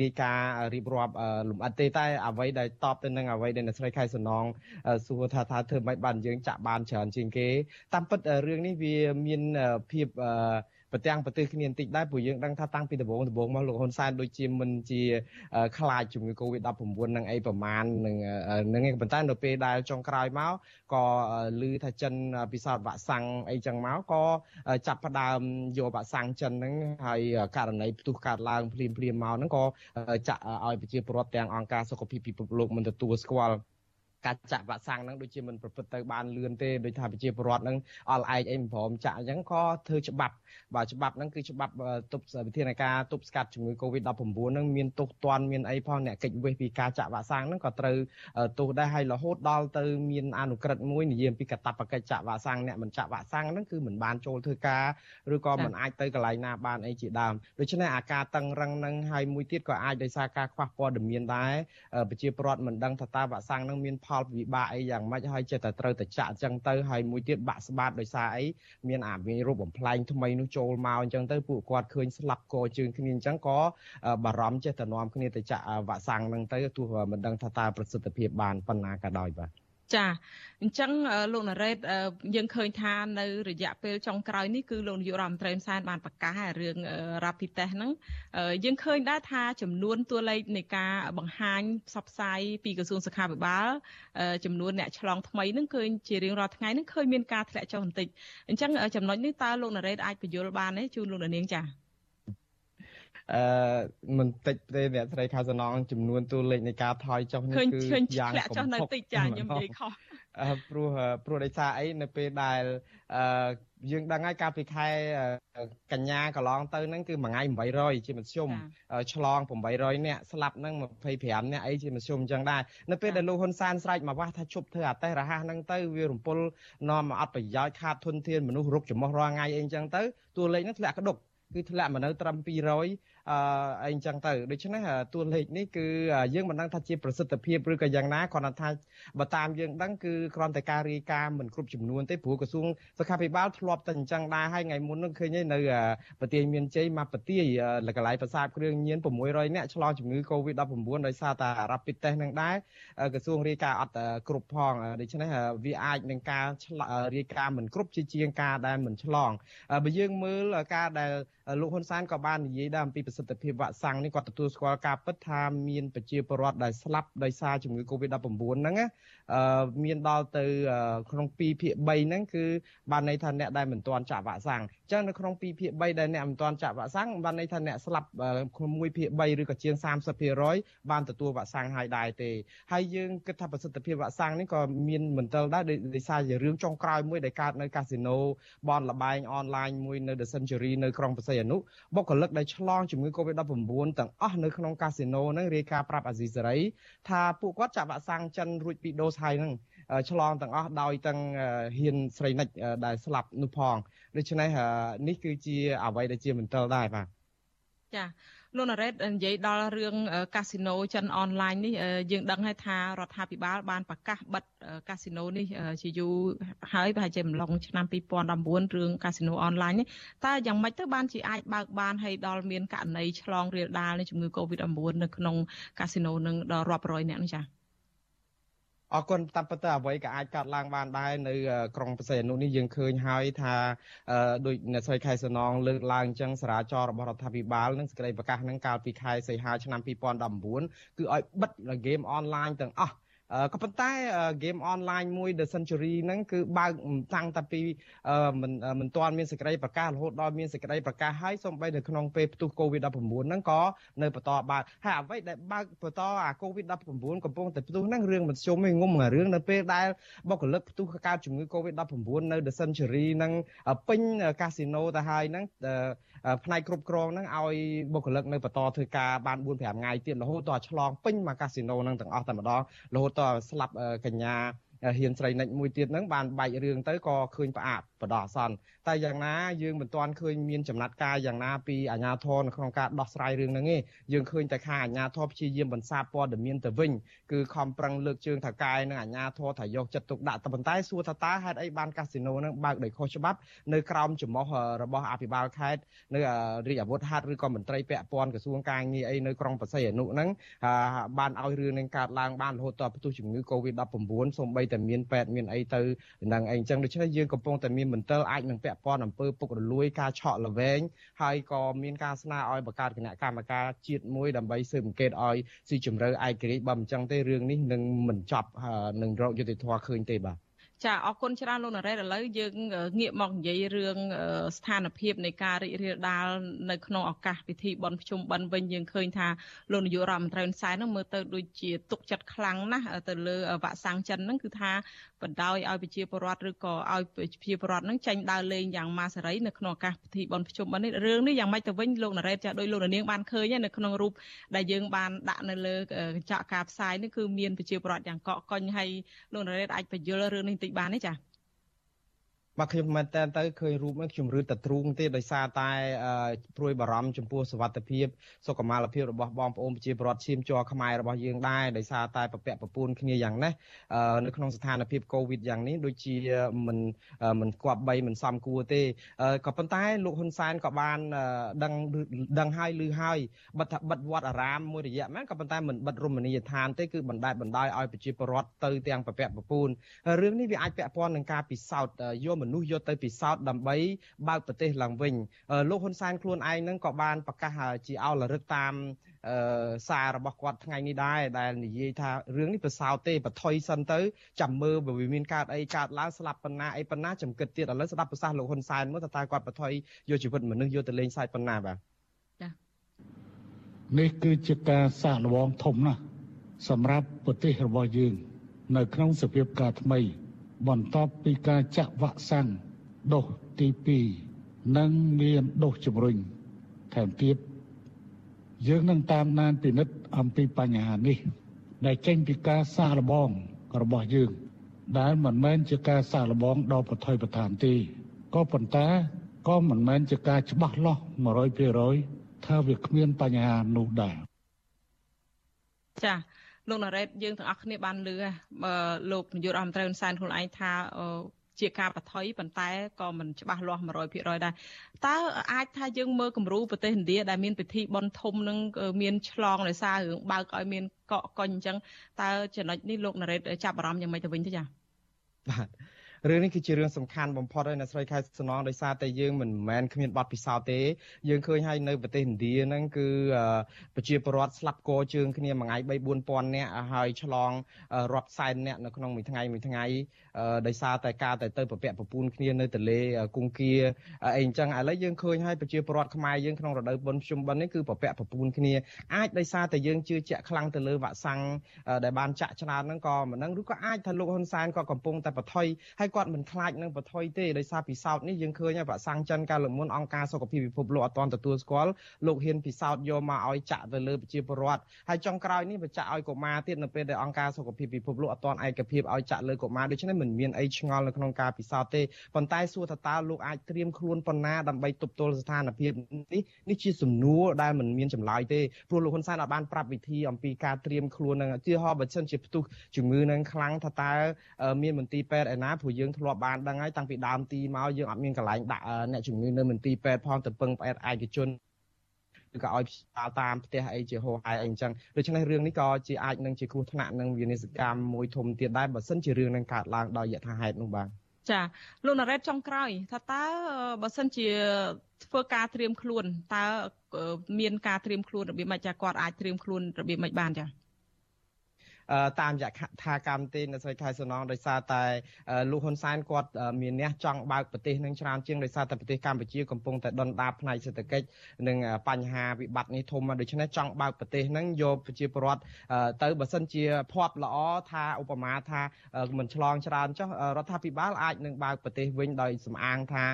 R: រាយការណ៍រៀបរាប់លំអិតទេតែអ្វីដែលតបទៅនឹងអ្វីដែលអ្នកស្រីខែសំណងសួរថាថាធ្វើម៉េចបានយើងចាក់បានច្រើនជាងគេតាមពិតរឿងនេះវាមានភាពអឺ ប្រទាំងប្រទេសគ្នាបន្តិចដែរព្រោះយើងដឹងថាតាំងពីដំបូងដំបូងមកលោកហ៊ុនសែនដូចជាមិនជាខ្លាចជំងឺ Covid-19 នឹងអីប្រមាណនឹងនឹងឯងប៉ុន្តែនៅពេលដែលចុងក្រោយមកក៏ឮថាចិនពិសោធន៍វ៉ាក់សាំងអីចឹងមកក៏ចាប់ផ្ដើមយកវ៉ាក់សាំងចិនហ្នឹងហើយករណីផ្ទុះកើតឡើងភ្លាមភ្លាមមកហ្នឹងក៏ចាក់ឲ្យប្រជាពលរដ្ឋទាំងអង្គការសុខភាពពិភពលោកមិនទទួលស្គាល់ ការចាក់វ៉ាក់សាំងហ្នឹងដូចជាមិនប្រព្រឹត្តទៅបានលឿនទេដោយថាប្រជាពលរដ្ឋហ្នឹងអល់ឯកអីមិនព្រមចាក់អញ្ចឹងក៏ធ្វើច្បាប់បាទច្បាប់ហ្នឹងគឺច្បាប់ទប់វិធានការទប់ស្កាត់ជំងឺ Covid-19 ហ្នឹងមានទោសទណ្ឌមានអីផងអ្នកកិច្ចវេះពីការចាក់វ៉ាក់សាំងហ្នឹងក៏ត្រូវទោសដែរហើយរហូតដល់ទៅមានអនុក្រឹត្យមួយនិយាយពីកាតព្វកិច្ចចាក់វ៉ាក់សាំងអ្នកមិនចាក់វ៉ាក់សាំងហ្នឹងគឺមិនបានចូលធ្វើការឬក៏មិនអាចទៅកន្លែងណាបានអីជាដើមដូច្នេះអាការតឹងរឹងហ្នឹងហើយមួយទៀតក៏អាចដោយសារការខ្វះព័ត៌មានដែរប្រជាពលរដ្ឋមិនដឹងថាតើវ៉ាក់សាំងហ្នឹងមានផលវិបាកអីយ៉ាងម៉េចហើយចិត្តតែត្រូវតែចាក់អញ្ចឹងទៅហើយមួយទៀតបាក់ស្បាតដោយសារអីមានអាមានរូបបំផ្លែងថ្មីនោះចូលមកអញ្ចឹងទៅពួកគាត់ឃើញស្លាប់កជើងគ្នាអញ្ចឹងក៏បារម្ភចេះតែនាំគ្នាទៅចាក់វ៉ាក់សាំងហ្នឹងទៅទោះមិនដឹងថាតើប្រសិទ្ធភាពបានប៉ុណ្ណាក៏ដោយបាទ
A: ចាអញ្ចឹងលោកណារ៉េតយើងឃើញថានៅរយៈពេលចុងក្រោយនេះគឺលោកនាយករដ្ឋមន្ត្រីហ៊ុនសែនបានប្រកាសរឿង Rapid Test ហ្នឹងយើងឃើញដែរថាចំនួនតួលេខនៃការបង្ហាញផ្សព្វផ្សាយពីក្រសួងសុខាភិបាលចំនួនអ្នកឆ្លងថ្មីហ្នឹងឃើញជារៀងរាល់ថ្ងៃហ្នឹងឃើញមានការធ្លាក់ចុះបន្តិចអញ្ចឹងចំណុចនេះតើលោកណារ៉េតអាចបញ្យល់បានទេជូនលោកនាងចា៎
R: អឺមិនតិចទេអ្នកស្រីខៅសំណងចំនួនតួលេខនៃការថយចុះនេះ
A: គឺយ៉ាងធ្លាក់ចុះនៅតិចចាខ្ញុំនិយាយខុស
R: ព្រោះព្រោះដោយសារអីនៅពេលដែលអឺយើងដឹងហើយកាលពីខែកញ្ញាកន្លងទៅហ្នឹងគឺមួយថ្ងៃ800ជាមធ្យមឆ្លង800នាក់ស្លាប់ហ្នឹង25នាក់អីជាមធ្យមអញ្ចឹងដែរនៅពេលដែលលោកហ៊ុនសែនស្រែកមកវាស់ថាជប់ធ្វើអាតេះរហ័សហ្នឹងទៅវារំពុលនាំមកអត់ប្រយោជន៍ខាតធនធានមនុស្សរុកចំោះរាល់ថ្ងៃអីអញ្ចឹងទៅតួលេខហ្នឹងធ្លាក់ក្តុកគឺធ្លាក់មកនៅត្រឹម200 អឺអីអញ្ចឹងទៅដូច្នេះតួលេខនេះគឺយើងមិនដឹងថាជាប្រសិទ្ធភាពឬក៏យ៉ាងណាគ្រាន់តែថាបើតាមយើងដឹងគឺគ្រាន់តែការរាយការណ៍មិនគ្រប់ចំនួនទេព្រោះក្រសួងសុខាភិបាលធ្លាប់តែអញ្ចឹងដែរហើយថ្ងៃមុននោះឃើញនៅប្រទេសមានជ័យមកប្រទេសកន្លែងប្រសាទគ្រឿងញៀន600នាក់ឆ្លងជំងឺ Covid-19 ដោយសារតែ Rapid Test នឹងដែរក្រសួងរាយការណ៍អត់គ្រប់ផងដូច្នេះវាអាចនឹងការរាយការណ៍មិនគ្រប់ជាជាងការដែលមិនឆ្លងបើយើងមើលការដែលលោកហ៊ុនសែនក៏បាននិយាយដែរអំពីប្រសិទ្ធភាពវ៉ាក់សាំងនេះគាត់ទទួលស្គាល់ការពិតថាមានប្រជាពលរដ្ឋដែលស្លាប់ដោយសារជំងឺ Covid-19 ហ្នឹងណាមានដល់ទៅក្នុង2ភាគ3ហ្នឹងគឺបានន័យថាអ្នកដែលមិនទាន់ចាក់វ៉ាក់សាំងអញ្ចឹងនៅក្នុង2ភាគ3ដែលអ្នកមិនទាន់ចាក់វ៉ាក់សាំងបានន័យថាអ្នកស្លាប់ក្នុង1ភាគ3ឬក៏ជាង30%បានទទួលវ៉ាក់សាំងហើយដែរទេហើយយើងគិតថាប្រសិទ្ធភាពវ៉ាក់សាំងនេះក៏មានមន្ទិលដែរដោយសារជារឿងចុងក្រោយមួយដែលកើតនៅកាស៊ីណូបនលបែងអនឡាញមួយនៅ The Century នៅក្រុងបរសៃអនុបុគ្គលិកដែលឆ្លងជំងឺ Covid-19 ទាំងអស់នៅក្នុងកាស៊ីណូហ្នឹងរាយការណ៍ប្រាប់អាស៊ីសេរីថាពួកគាត់ចាក់វ៉ាក់សាំងចិនរួចពីដូសហើយហ្នឹងឆ្លងទាំងអស់ដោយទាំងហ៊ានស្រីនិចដែលស្លាប់នោះផងដូច្នេះនេះគឺជាអ្វីដែលជាមន្ទិលដែរបាទ
A: ចាលោកណារ៉េតនិយាយដល់រឿងកាស៊ីណូចិនអនឡាញនេះយើងដឹងហើយថារដ្ឋាភិបាលបានប្រកាសបិទកាស៊ីណូនេះជាយូរហើយប្រហែលជាម្លងឆ្នាំ2019រឿងកាស៊ីណូអនឡាញនេះតើយ៉ាងម៉េចទៅបានជាអាចបើកបានហើយដល់មានករណីឆ្លងរាលដាលនៃជំងឺ Covid-19 នៅក្នុងកាស៊ីណូនឹងដល់រាប់រយនាក់នេះចា៎
R: អរគុណតាមពិតទៅអ្វីក៏អាចកាត់ឡើងបានដែរនៅក្រុងបរសេនុនេះយើងឃើញហើយថាដោយអ្នកស្រីខែសនងលើកឡើងអញ្ចឹងសារាចររបស់រដ្ឋាភិបាលនឹងសេចក្តីប្រកាសនឹងកាលពីខែសីហាឆ្នាំ2019គឺឲ្យបិទហ្គេមអនឡាញទាំងអស់ ក៏ប៉ុន្តែហ្គេមអនឡាញមួយ The Century ហ្នឹងគឺបើកតាំងតែពីមិនមិនទាន់មានសេចក្តីប្រកាសរហូតដល់មានសេចក្តីប្រកាសហើយសូម្បីនៅក្នុងពេលផ្ទុះ COVID-19 ហ្នឹងក៏នៅបន្តបើកហើយអ្វីដែលបើកបន្តអា COVID-19 កំពុងតែផ្ទុះហ្នឹងរឿងមិនជុំឯងងុំរឿងនៅពេលដែលបុគ្គលិកផ្ទុះកើតជំងឺ COVID-19 នៅ The Century ហ្នឹងពេញកាស៊ីណូទៅហើយហ្នឹង ផ្នែកគ្រប់គ្រងហ្នឹងឲ្យបុគ្គលិកនៅបន្តធ្វើការបាន4 5ថ្ងៃទៀតរហូតដល់ឆ្លងពេញមកកាស៊ីណូហ្នឹងទាំងអស់តែម្ដងរហូតដល់ស្លាប់កញ្ញាហ៊ានស្រីនិចមួយទៀតហ្នឹងបានបែករឿងទៅក៏ឃើញផ្អាក បដោះអាសន្នតែយ៉ាងណាយើងមិនទាន់ឃើញមានចំណាត់ការយ៉ាងណាពីអាជ្ញាធរនៅក្នុងការដោះស្រាយរឿងហ្នឹងទេយើងឃើញតែខាអាជ្ញាធរព្យាយាមបន្សាបព័ត៌មានទៅវិញគឺខំប្រឹងលើកជើងថកែនិងអាជ្ញាធរថាយកចិត្តទុកដាក់តែប៉ុន្តែសួរថាតើហេតុអីបានកាស៊ីណូហ្នឹងបើកដោយខុសច្បាប់នៅក្រោមចំហរបស់អភិបាលខេត្តនៅរាជអាវុធហត្ថឬក៏មន្ត្រីពាក់ព័ន្ធក្រសួងការងារអីនៅក្រុងបរសៃអនុហ្នឹងបានឲ្យរឿងនឹងកើតឡើងបានរហូតដល់ផ្ទុះជំងឺ Covid-19 សូម្បីតែមានពេទ្យមានអីទៅនឹងអីអញ្ចឹងដូច្នេះយើងកំពុងតែមានមន្ទិលអាចនឹងពាក់ព័ន្ធអំពើពុករលួយការឆក់ល្វែងហើយក៏មានការស្នើឲ្យបង្កើតគណៈកម្មការជាតិមួយដើម្បីស៊ើបអង្កេតឲ្យស៊ីជម្រៅឯករាជ្យបើមិនចឹងទេរឿងនេះនឹងមិនចប់នឹងរកយុត្តិធម៌ឃើញទេបាទ
A: ចាអរគុណច្រើនលោកណារ៉េតឥឡូវយើងងាកមកនិយាយរឿងស្ថានភាពនៃការរីករាលដាលនៅក្នុងឱកាសពិធីបុណ្យភ្ជុំបិណ្ឌវិញយើងឃើញថាលោកនាយករដ្ឋមន្ត្រីហ៊ុនសែននឹងមើលទៅដូចជាទុកចិត្តខ្លាំងណាស់ទៅលើវ៉ាក់សាំងចិនហ្នឹងគឺថា បណ្ដោយឲ្យប្រជាពលរដ្ឋឬក៏ឲ្យប្រជាពលរដ្ឋហ្នឹងចាញ់ដើរលេងយ៉ាងម៉ាសេរីនៅក្នុងឱកាសពិធីបុណ្យភ្ជុំបិណ្ឌនេះរឿងនេះយ៉ាងម៉េចទៅវិញលោកណារ៉េតចាដោយលោកនាងបានឃើញនៅក្នុងរូបដែលយើងបានដាក់នៅលើកញ្ចក់ការផ្សាយនេះគឺមានប្រជាពលរដ្ឋយ៉ាងកកកុញហើយលោកណារ៉េតអាចបញ្យល់រឿងនេះបន្តិចបានទេចា៎
R: បាទខ្ញុំមែនតើទៅឃើញរូបនេះខ្ញុំរឺតែទ្រូងទេដោយសារតែព្រួយបារម្ភចំពោះសុវត្ថិភាពសុខុមាលភាពរបស់បងប្អូនប្រជាពលរដ្ឋឈាមជ័រខ្មែររបស់យើងដែរដោយសារតែប្រពាក់ប្រពូនគ្នាយ៉ាងណានៅក្នុងស្ថានភាពកូវីដយ៉ាងនេះដូចជាមិនមិនគប្បីមិនសមគួរទេក៏ប៉ុន្តែលោកហ៊ុនសែនក៏បានដឹងដឹងហើយឮហើយបិទថាបិទវត្តអារាមមួយរយៈមែនក៏ប៉ុន្តែមិនបិទរមណីយដ្ឋានទេគឺបណ្តែតបណ្ដោយឲ្យប្រជាពលរដ្ឋទៅទាំងប្រពាក់ប្រពូនរឿងនេះវាអាចពាក់ព័ន្ធនឹងការពិសោធន៍យកមនុស្សយកទៅពិសោធន៍ដើម្បីបើកប្រទេសឡើងវិញលោកហ៊ុនសែនខ្លួនឯងនឹងក៏បានប្រកាសជាអោលរឹកតាមអឺសាររបស់គាត់ថ្ងៃនេះដែរដែលនិយាយថារឿងនេះប្រសើរទេបថុយសិនទៅចាំមើលបើមានកើតអីកើតឡើងស្លាប់ប៉ុណ្ណាអីប៉ុណ្ណាចំគិតទៀតឥឡូវស្ដាប់ប្រសាសន៍លោកហ៊ុនសែនមើលតើតើគាត់បថុយយកជីវិតមនុស្សយកទៅលេងសើចប៉ុណ្ណាបាទចា
S: នេះគឺជាការសាកល្បងធំណាស់សម្រាប់ប្រទេសរបស់យើង នៅក្នុងសភាពការថ្មី បន្ទាប់ពីការចាក់វ៉ាក់សាំងដូសទី2និងមានដូសជំរុញថែមទៀតយើងនឹងតាមដានពិនិត្យអំពីបញ្ហានេះ ដែលចេញពីការសាកល្បងរបស់យើង ដែលមិនមែនជាការសាកល្បងដ៏ប្រថុយប្រថានទេក៏ប៉ុន្តែក៏មិនមែនជាការច្បាស់លាស់100%ថាវាគ្មានបញ្ហានោះដែរ
A: ចា៎ លោកណារ៉េតយើងទាំងអស់គ្នាបានលឺលោកនាយករដ្ឋមន្ត្រីហ៊ុនសែនខ្លួនឯងថាជាការបថុយប៉ុន្តែក៏មិនច្បាស់លាស់100%ដែរតើអាចថាយើងមើលគំរូប្រទេសឥណ្ឌាដែលមានពិធីបុណ្យធំនឹងមានឆ្លងដោយសាររឿងបើកឲ្យមានកក់កុញអញ្ចឹងតើចំណុចនេះលោកណារ៉េតចាប់អារម្មណ៍យ៉ាងម៉េចទៅវិញទៅចា៎
R: បាទ រឿងនេះគឺជារឿងសំខាន់បំផុតហើយអ្នកស្រីខែសំណងដោយសារតែយើងមិនមែនគ្មានបទពិសោធន៍ទេយើងឃើញហើយនៅប្រទេសឥណ្ឌាហ្នឹងគឺប្រជាពលរដ្ឋស្លាប់កជើងគ្នាមួយថ្ងៃ3 4000នាក់ហើយឆ្លងរាប់សែននាក់នៅក្នុងមួយថ្ងៃមួយថ្ងៃដោយសារតែការទៅទៅប្រពាក់ប្រពូនគ្នានៅទលេគង្គាអីអញ្ចឹងឥឡូវយើងឃើញហើយប្រជាពលរដ្ឋខ្មែរយើងក្នុងរដូវបុណ្យភ្ជុំបិណ្ឌនេះគឺប្រពាក់ប្រពូនគ្នាអាចដោយសារតែយើងជឿជាក់ខ្លាំងទៅលើវ៉ាក់សាំងដែលបានចាក់ច្រើនហ្នឹងក៏មិនដឹងឬក៏អាចថាលោកហ៊ុនសែនក៏កំពុងតែបថុយហើយគាត់មិនខ្លាចនឹងបថុយទេដោយសារពិសោធន៍នេះយើងឃើញហើយប្រសាំងចិនកាលមុនអង្គការសុខភាពពិភពលោកអត់ទាន់ទទួលស្គាល់លោកហ៊ានពិសោធន៍យកមកឲ្យចាក់ទៅលើប្រជាពលរដ្ឋហើយចុងក្រោយនេះបញ្ជាក់ឲ្យកុមារទៀតនៅពេលដែលអង្គការសុខភាពពិភពលោកអត់ទាន់ឯកភាពឲ្យចាក់លើកុមារដូច្នេះមិនមានអីឆ្ងល់នៅក្នុងការពិសោធន៍ទេប៉ុន្តែសួរថាតើលោកអាចត្រៀមខ្លួនប៉ុណ្ណាដើម្បីទប់ទល់ស្ថានភាពនេះនេះជាសំណួរដែលមិនមានចម្លើយទេព្រោះលោកហ៊ុនសែនអាចបានប្រាប់វិធីអំពីការត្រៀមខ្លួននឹងឧទាហរណ៍បើសិនជាផ្ទុះជំងឺនឹងខ្លាំងថាតើមានមន្ទីរពេទ្យឯណាព្រោះយើងធ្លាប់បានដឹងហើយតាំងពីដើមទីមកយើងអត់មានកន្លែងដាក់អ្នកជំងឺនៅមន្ទីរពេទ្យផងទៅពឹងផ្អែកឯកជនឬក៏ឲ្យផ្សាលតាមផ្ទះអីជាហោហាយអីអញ្ចឹងដូច្នេះរឿងនេះក៏ជាអាចនឹងជាគ្រោះថ្នាក់នឹងវិនិស្សកម្មមួយធំទៀតដែរបើសិនជារឿងនឹងកើតឡើងដោយយថាហេតុនោះបាទ
A: ចាលោកណារ៉េតចុងក្រោយថាតើបើសិនជាធ្វើការត្រៀមខ្លួនតើមានការត្រៀមខ្លួនរបៀបម៉េចចាគាត់អាចត្រៀមខ្លួនរបៀបម៉េចបានចា
R: តាមយថាកម្មទេនៅស្រីខែសំណងដោយសារតែលោកហ៊ុនសែនគាត់មានអ្នកចង់បើកប្រទេសនឹងច្រើនជាងដោយសារតែប្រទេសកម្ពុជាកំពុងតែដុនដាបផ្នែកសេដ្ឋកិច្ចនិងបញ្ហាវិបត្តិនេះធំដូច្នេះចង់បើកប្រទេសនឹងយកប្រជាពលរដ្ឋទៅបើសិនជាភ័ព្វល្អថាឧបមាថាមិនឆ្លងច្រើនចុះរដ្ឋាភិបាលអាចនឹងបើកប្រទេសវិញដោយសំអាងថា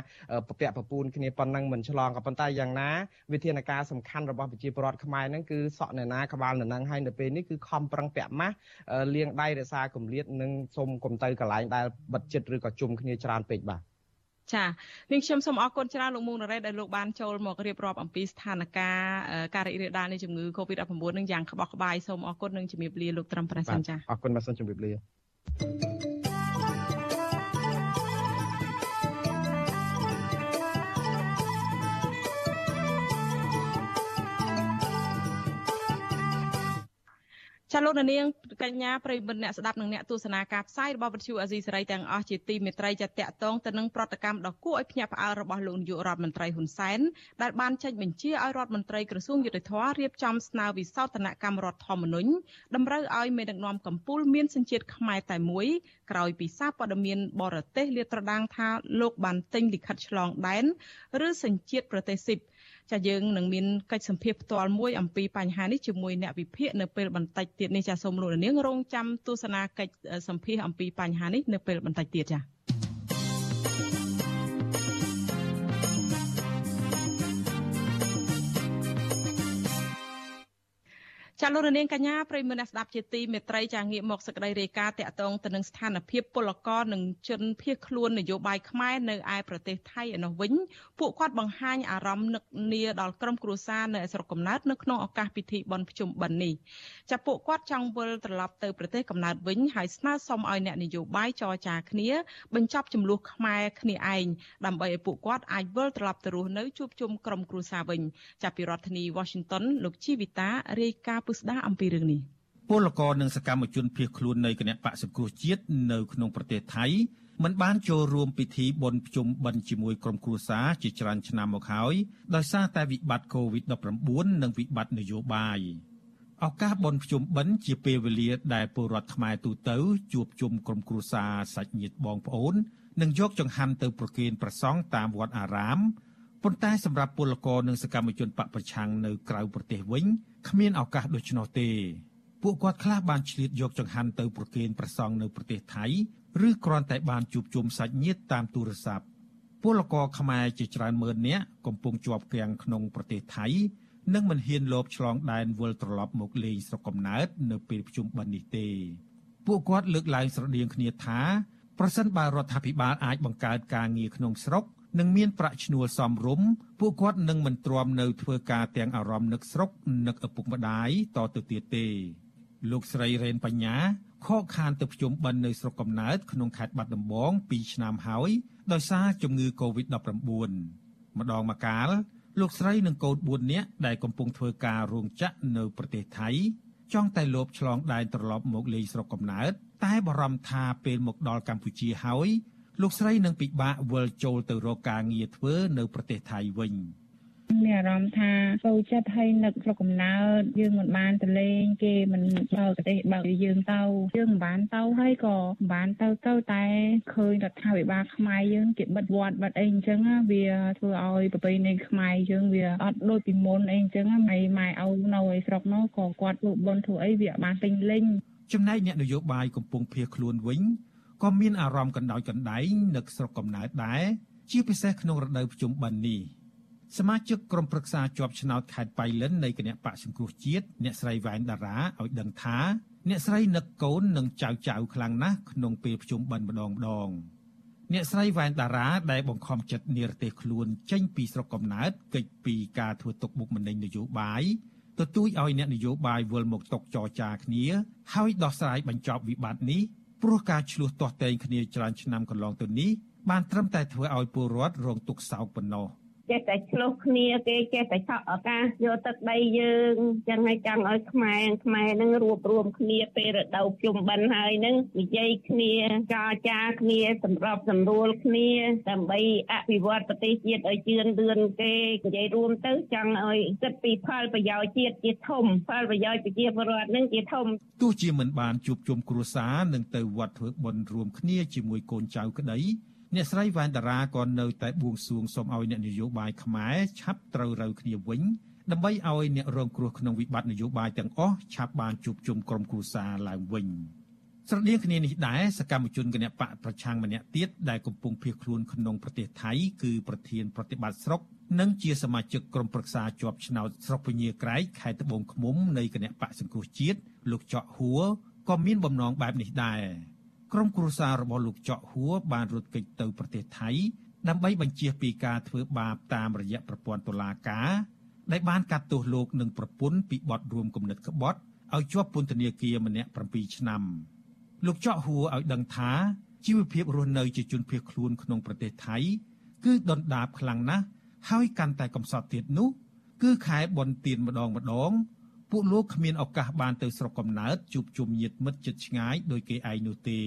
R: ពពាក់ពពូនគ្នាប៉ុណ្ណឹងមិនឆ្លងក៏ប៉ុន្តែយ៉ាងណាវិធានការសំខាន់របស់ប្រជាពលរដ្ឋខ្មែរនឹងគឺសក់អ្នកណាក្បាលនៅនឹងហើយនៅពេលនេះគឺខំប្រឹងពាក់ម៉ាស់លាងដៃរក្សាគម្លាតនិងសុំកុំទៅកន្លែងដែលបិទចិត្តឬក៏ជុំគ្នាច្រើនពេកបាទ
A: ចានាងខ្ញុំសូមអរគុណច្រើនលោកមុងណារ៉េតដែលលោកបានចូលមករៀបរាប់អំពីស្ថានភាពការរីករាលដាលនៃជំងឺ Covid-19 នឹងយ៉ាងក្បោះក្បាយសូមអរគុណនិងជំរាបលាលោកត្រឹមប្រសិនចា
R: អរគុណបាទសូមជំរាបលា
A: ចាលោកនាងកញ្ញាប្រិយមិត្តអ្នកស្ដាប់និងអ្នកទស្សនាការផ្សាយរបស់វិទ្យុអាស៊ីសេរីទាំងអស់ជាទីមេត្រីចាតកតងទៅនឹងប្រតិកម្មដ៏គួរឲ្យភ្ញាក់ផ្អើលរបស់លោកនាយករដ្ឋមន្ត្រីហ៊ុនសែនដែលបានចេញបញ្ជាឲ្យរដ្ឋមន្ត្រីក្រសួងយុតិធធរៀបចំស្នើវិសោធនកម្មរដ្ឋធម្មនុញ្ញតម្រូវឲ្យមេដឹកនាំកម្ពុជាមានសញ្ជាតិខ្មែរតែមួយក្រោយពីសារព័ត៌មានបរទេសលាតត្រដាងថាលោកបានទិញលិខិតឆ្លងដែនឬសញ្ជាតិប្រទេសស៊ីប ចាយើងនឹងមានកិច្ចសម្ភាសផ្ទាល់មួយអំពីបញ្ហានេះជាមួយអ្នកវិភាគនៅពេលបន្តិចទៀតនេះចាសូមលោកនាងរងចាំទស្សនាកិច្ចសម្ភាសអំពីបញ្ហានេះនៅពេលបន្តិចទៀតចា ចាលោករនាងកញ្ញាប្រិមមអ្នកស្ដាប់ជាទីមេត្រីចាងាកមកសេចក្តីរាយការណ៍តាក់ទងទៅនឹងស្ថានភាពពលករនិងជនភៀសខ្លួននយោបាយខ្មែរនៅឯប្រទេសថៃឯនោះវិញពួកគាត់បង្ហាញអារម្មណ៍នឹកនាដល់ក្រុមគ្រួសារនៅស្រុកកំណើតនៅក្នុងឱកាសពិធីបុណ្យភ្ជុំបិណ្ឌនេះចាពួកគាត់ចង់វិលត្រឡប់ទៅប្រទេសកំណើតវិញហើយស្នើសុំឲ្យអ្នកនយោបាយចរចាគ្នាបញ្ចប់ចំនួនខ្មែរគ្នាឯងដើម្បីឲ្យពួកគាត់អាចវិលត្រឡប់ទៅរស់នៅជួបជុំក្រុមគ្រួសារវិញ ចាប់ពីរដ្ឋធានី Washington លោកជីវិតារាយការណ៍ពុស្ដាអំពីរឿងនេះ
T: ពលករនិងសកម្មជនភៀសខ្លួននៃគណៈបកសង្គ្រោះជាតិនៅក្នុងប្រទេសថៃមិនបានចូលរួមពិធីបុណ្យភ្ជុំបិណ្ឌជាមួយក្រុមគ្រួសារជាច្រើនឆ្នាំមកហើយដោយសារតែវិបត្តិ COVID-19 និងវិបត្តិនយោបាយឱកាសបុណ្យភ្ជុំបិណ្ឌជាពេលវេលាដែលពលរដ្ឋខ្មែរទូទៅជួបជុំក្រុមគ្រួសារសាច់ញាតិបងប្អូននិងយកចង្ហាន់ទៅប្រគេនព្រះសង្ឃតាមវត្តអារាម ប៉ុន្តែសម្រាប់ពលករនិងសកម្មជនបកប្រឆាំងនៅក្រៅប្រទេសវិញគ្មានឱកាសដូច្នោះទេពួកគាត់ខ្លះបានឆ្លៀតយកចង្ហាន់ទៅប្រគេនព្រះសង្ឃនៅប្រទេសថៃឬគ្រាន់តែបានជួបជុំសាច់ញាតិតាមទូរស័ព្ទពលករខ្មែរជាច្រើនម៉ឺននាក់កំពុងជាប់គាំងក្នុងប្រទេសថៃនិងមិនហ៊ានលបឆ្លងដែនវិលត្រឡប់មកលេងស្រុកកំណើតនៅពេលប្រជុំបិណ្ឌនេះទេពួកគាត់លើកឡើងស្រដៀងគ្នាថាប្រសិនបើរដ្ឋាភិបាលអាចបង្កើតការងារក្នុងស្រុក និងមានប្រាក់ឈ្នួលសមរម្យពួកគាត់នឹងមិនទ្រាំនៅធ្វើការទាំងអារម្មណ៍នឹកស្រុកនឹកឪពុកម្ដាយតទៅទៀតទេ លោកស្រីរ៉េនបញ្ញាខកខានទៅភ្ជុំបិណ្ឌនៅស្រុកកំណើតក្នុងខេត្តបាត់ដំបង2ឆ្នាំហើយដោយសារជំងឺ Covid-19 ម្ដងម្កាលលោកស្រីនិងកូន4នាក់ដែលកំពុងធ្វើការរោងចក្រនៅប្រទេសថៃចង់តែលបឆ្លងដែនត្រឡប់មកលេងស្រុកកំណើតតែបារម្ភថាពេលមកដល់កម្ពុជាហើយ លោកស្រីនឹងពិបាកវិលចូលទៅរកការងារធ្វើនៅប្រទេសថៃវិញ
D: មានអារម្មណ៍ថាចូលចិត្តហើយនឹកស្រុកកំណើតយើងមិនបានទៅលេងគេមិនបើកប្រទេសបើកយើងទៅយើងមិនបានទៅហើយក៏មិនបានទៅទៅតែឃើញរដ្ឋាភិបាលខ្មែរយើងគេបិទវត្តបិទអីអញ្ចឹងវាធ្វើឲ្យប្រពៃណីខ្មែរយើងវាអត់ដូចពីមុនអីអញ្ចឹងម៉ែម៉ែឪនៅឯស្រុកនោះក៏គាត់ធ្វើបុណ្យធ្វើអីវាបានពេញលេញ
T: ចំណែកអ្នកនយោបាយកំពុងភៀសខ្លួនវិញ ក៏មានអារម្មណ៍កណ្ដោយកណ្ដែងនឹកស្រុកកំណើតដែរជាពិសេសក្នុងរដូវភ្ជុំបិណ្ឌនេះសមាជិកក្រុមប្រឹក្សាជាប់ឆ្នោតខេត្តបៃលិននៃគណៈបកសង្គ្រោះជាតិអ្នកស្រីវ៉ែនតារាឲ្យដឹងថា អ្នកស្រីនឹកកូននិងចៅចៅខ្លាំងណាស់ក្នុងពេលភ្ជុំបិណ្ឌម្ដងម្ដងអ្នកស្រីវ៉ែនតារាដែលបង្ខំចិត្តនិរទេសខ្លួនចេញពីស្រុកកំណើតកិច្ចពីការធ្វើទុកបុកម្នេញនយោបាយទទូចឲ្យអ្នកនយោបាយវិលមកតុកចរចាគ្នា ហើយដោះស្រាយបញ្ចប់វិបត្តិនេះ ព្រោះការឆ្លោះទាស់ទែងគ្នាច្រើនឆ្នាំកន្លងទៅនេះបានត្រឹមតែធ្វើឲ្យពលរដ្ឋរងទុក្ខសោកប៉ុណ្ណោះ
U: ចេះតែឆ្លោះគ្នាគេចេះតែឆក់ឱកាសយកទឹកដីយើងចឹងហើយចង់ឲ្យខ្មែរខ្មែរនឹងរួបរวมគ្នាពេលរដូវជុំបិណ្ឌហើយនឹងនិយាយគ្នាចរចាគ្នាសម្របសម្រួលគ្នាដើម្បីអភិវឌ្ឍប្រទេសជាតិឲ្យជឿនលឿនគេនិយាយរួមទៅចង់ឲ្យគិតពីផលប្រយោជន៍ជាតិជាធំផលប្រយោជន៍ប្រជាពលរដ្ឋនឹងជាធំ
T: ទោះជាមិនបានជួបជុំគ្រួសារនឹងទៅវត្តធ្វើបុណ្យរួមគ្នាជាមួយកូនចៅក្តី អ្នកស្រីវ៉ែនតារាក៏នៅតែបួងសួងសូមឲ្យអ្នកនយោបាយខ្មែរឆាប់ត្រូវរូវគ្នាវិញដើម្បីឲ្យអ្នករងគ្រោះក្នុងវិបត្តិនយោបាយទាំងអស់ឆាប់បានជួបជុំក្រុមគ្រួសារឡើងវិញស្រដៀងគ្នានេះដែរសកម្មជនគណបកប្រឆាំងម្នាក់ទៀតដែលកំពុងភៀសខ្លួនក្នុងប្រទេសថៃគឺប្រធានប្រតិបត្តិស្រុកនិងជាសមាជិកក្រុមប្រឹក្សាជាប់ឆ្នោតស្រុកពញាក្រែកខេត្តត្បូងឃ្មុំនៃគណៈបកសង្គ្រោះជាតិលោកចော့ហួរក៏មានបំណងបែបនេះដែរ ក្រុមគ្រួសាររបស់លោកចော့ហួរបានរត់គេចទៅប្រទេសថៃ ដើម្បីបញ្ជាពីការធ្វើបាបតាមរយៈប្រព័ន្ធតុលាការដែលបានកាត់ទោសលោកនិងប្រពន្ធពីបទរួមគំនិតក្បត់ឲ្យជាប់ពន្ធនាគារម្នាក់7ឆ្នាំលោកចော့ហួរឲ្យដឹងថាជីវភាពរស់នៅជាជនភៀសខ្លួនក្នុងប្រទេសថៃ គឺដុនដាបខ្លាំងណាស់ហើយកាន់តែកំសត់ទៀតនោះ គឺខែបនទៀនម្ដងម្ដង ពួកលោកគ្មានឱកាសបានទៅស្រុកកំណើតជួបជុំញាតិមិត្តជិតឆ្ងាយដោយគេឯងនោះទេ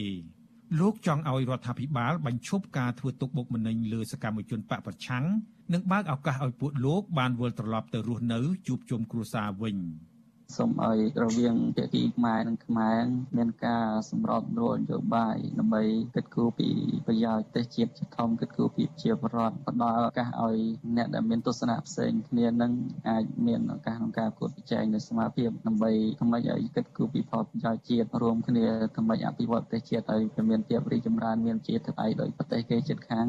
T: លោកចង់ឲ្យរដ្ឋាភិបាលបញ្ឈប់ការធ្វើទុកបុកម្នេញលើសកម្មជនបកប្រឆាំងនិងបើកឱកាសឲ្យពួកលោកបានវិលត្រឡប់ទៅរស់នៅជួបជុំគ្រួសារវិញ។
V: សូមឲ្យរវាងភាគីខ្មែរនិងខ្មែរមានការសម្របសម្រួលនយោបាយដើម្បីគិតគូរពីប្រយោជន៍ប្រទេសជាតិជាធំគិតគូរពីប្រជាពលរដ្ឋផ្ដល់ឱកាសឲ្យអ្នកដែលមានទស្សនៈផ្សេងគ្នានឹងអាចមានឱកាសក្នុងការគួតប្រជែងនៅសមាភិបដើម្បីធ្វើម៉េចឲ្យគិតគូរពីផលប្រយោជន៍ជាតិរួមគ្នាធ្វើម៉េចអភិវឌ្ឍប្រទេសជាតិឲ្យមានភាពរីកចម្រើនមានជាតិថ្លៃដោយប្រទេសគេជិតខាង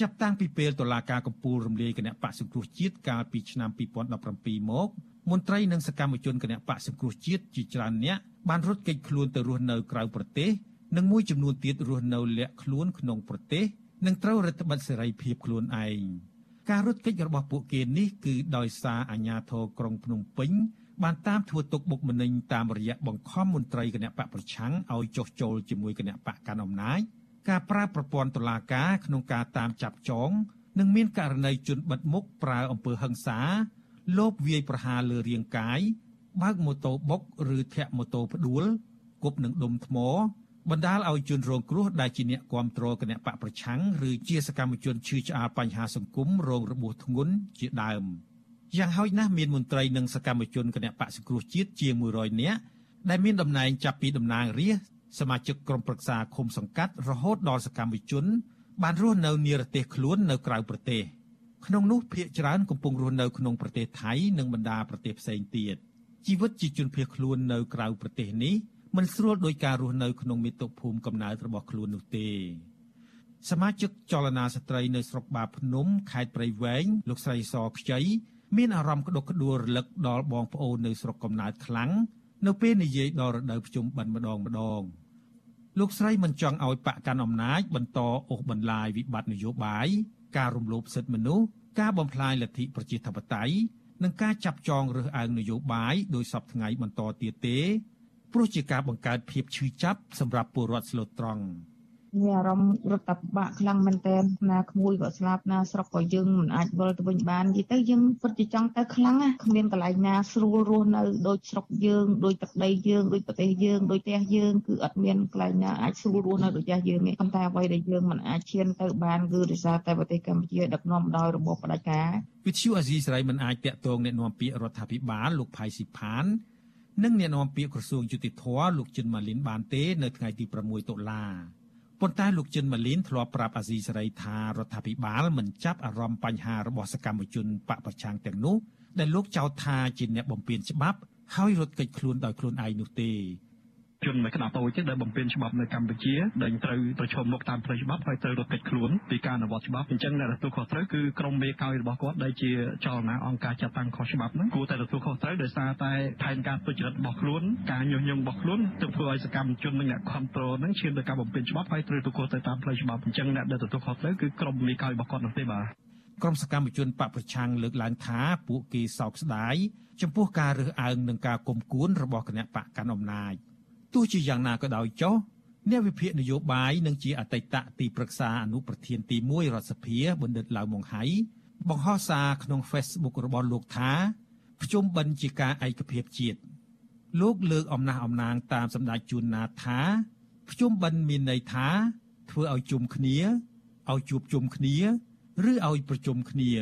T: ចាប់តាំងពីពេលតុលាការកំពូលរំលាយគណៈបកសង្គ្រោះជាតិកាលពីឆ្នាំ2017មកមន្ត្រីនិងសកម្មជនគណៈបកសង្គ្រោះជាតិជាច្រើនអ្នកបានរត់គេចខ្លួនទៅរស់នៅក្រៅប្រទេសនិងមួយចំនួនទៀតរស់នៅលាក់ខ្លួនក្នុងប្រទេសនិងត្រូវរដ្ឋបិទសេរីភាពខ្លួនឯងការរត់គេចរបស់ពួកគេនេះគឺដោយសារអាជ្ញាធរក្រុងភ្នំពេញបានតាមធ្វើទុកបុកម្នេញតាមរយៈបង្ខំមន្ត្រីគណៈបកប្រឆាំងឲ្យចុះចូលជាមួយគណៈបកកណ្ដាលអំណាច ការប្រើប្រព័ន្ធតុលាការក្នុងការតាមចាប់ចង និងមានករណីជនបិទមុខប្រើអំពើហិង្សាលបវាយប្រហារលើរាងកាយបើកម៉ូតូបុកឬធាក់ម៉ូតូផ្ដួលគប់នឹងដុំថ្មបណ្ដាលឲ្យជនរងគ្រោះដែលជាអ្នកគាំទ្រគណៈបកប្រឆាំងឬជាសកម្មជនឈឺឆ្អាលបញ្ហាសង្គមរងរបួសធ្ងន់ជាដើមយ៉ាងហោចណាស់មានមន្ត្រីនិងសកម្មជនគណៈបកសង្គ្រោះជាតិជាង100នាក់ដែលមានតំណែងចាប់ពីតំណាងរាស្ត្រ សមាជិកក្រុមប្រឹក្សាឃុំសង្កាត់រហូតដល់សកម្មជន បានរស់នៅនិរទេសខ្លួននៅក្រៅប្រទេស។ក្នុងនោះភ្នាក់ច្រើនកំពុងរស់នៅក្នុងប្រទេសថៃនិងបណ្ដាប្រទេសផ្សេងទៀតជីវិតជាជនភៀសខ្លួននៅក្រៅប្រទេសនេះមិនស្រួលដោយការរស់នៅក្នុងមាតុភូមិកំណើតរបស់ខ្លួននោះទេសមាជិកចលនាស្ត្រីនៅស្រុកបាភ្នំខេត្តព្រៃវែងលោកស្រីសខ្ចីមានអារម្មណ៍ក្តុកក្តួលរលឹកដល់បងប្អូននៅស្រុកកំណើតខ្លាំងនៅពេលនិយាយដល់រដូវភ្ជុំបិណ្ឌម្ដងម្ដង លោកស្រីមិនចង់ឲ្យបកកាន់អំណាចបន្តអូសបន្លាយវិបត្តិនយោបាយការរំលោភសិទ្ធិមនុស្សការបំផ្លាញលទ្ធិប្រជាធិបតេយ្យនិងការចាប់ចងរើសអើងនយោបាយដោយសពថ្ងៃបន្តទៀតទេព្រោះជាការបង្កើតភាពឈឺចាប់សម្រាប់ពលរដ្ឋស្លូតត្រង់។
W: មានអារម្មណ៍រត់តែបាក់ខ្លាំងមែនតើណាក្មួយក៏ស្លាប់ណាស្រុកក៏យើងមិនអាចវិលទៅវិញបាននិយាយទៅយើងពិតជាចង់ទៅខ្លាំងណាគ្មានកន្លែងណាស្រួលរស់នៅដូចស្រុកយើងដូចទឹកដីយើងដូចប្រទេសយើងដូចផ្ទះយើងគឺអត់មានកន្លែងណាអាចស្រួលរស់នៅដូចផ្ទះយើងទេប៉ុន្តែអ្វីដែលយើងមិនអាចឈានទៅបានគឺដោយសារតែប្រទេសកម្ពុជាដឹកនាំដោយរបបផ្ដាច់ការ
T: វិទ្យុអាស៊ីសេរីមិនអាចតាក់ទងអ្នកនាំពាក្យរដ្ឋាភិបាលលោកផៃស៊ីផាននិងអ្នកនាំពាក្យក្រសួងយុតិធធម៌លោកជិនម៉ាលីនបានទេ នៅថ្ងៃទី6តុលា ប៉ុន្តែលោកជិនម៉ាលីនធ្លាប់ប្រាប់អាស៊ីសេរីថារដ្ឋាភិបាលមិនចាប់អារម្មណ៍បញ្ហារបស់សកម្មជនបកប្រឆាំងទាំងនោះដែលលោកចោទថាជាអ្នកបំពានច្បាប់ហើយរត់គេចខ្លួនដោយខ្លួនឯងនោះទេ
X: ជន
Y: ជនមួយក្តាប់តូចទេដែលបំពេញច្បាប់នៅកម្ពុជាដែលត្រូវប្រឈមមុខតាមផ្លូវច្បាប់ហើយត្រូវរត់គេចខ្លួនពីការអនុវត្តច្បាប់អញ្ចឹងអ្នកទទួលខុសត្រូវគឺក្រមមេកោយរបស់គាត់ដែលជាចលនាអង្គការចាត់តាំងខុសច្បាប់ហ្នឹងគួរតែទទួលខុសត្រូវដោយសារតែផែនការទុច្ចរិតរបស់ខ្លួនការញុះញង់របស់ខ្លួនទើបធ្វើឲ្យសកម្មជននិងអ្នកគ្រប់គ្រងហ្នឹងឈានទៅការបំពេញច្បាប់ហើយត្រូវទទួលទៅតាមផ្លូវច្បាប់អញ្ចឹងអ្នកដែលទទួលខុសត្រូវគឺក្រមមេកោយរបស់គាត់នោះទេបាទ
T: ក្រុមសកម្មជនបពប្រឆាំងលើកឡើងថាពួកគេសោកស្ដាយចំពោះការរើសអើងនិងការគុំគួនរបស់គណៈបកកណ្ដាលអំណាច ទោះជាយ៉ាងណាក៏ដោយចុះអ្នកវិភាគនយោបាយនិងជាអតីតទីប្រឹក្សាអនុប្រធានទី1រដ្ឋសភាបណ្ឌិតឡាវម៉ុងហៃបង្ហោះសារក្នុង Facebook របស់លោកថាភ្ជុំបិណ្ឌជាការឯកភាពជាតិលោកលើកអំណះអំណាងតាមសម្ដេចជួនណាថាភ្ជុំបិណ្ឌមានន័យថាធ្វើឲ្យជុំគ្នាឲ្យជួបជុំគ្នាឬឲ្យប្រជុំគ្នា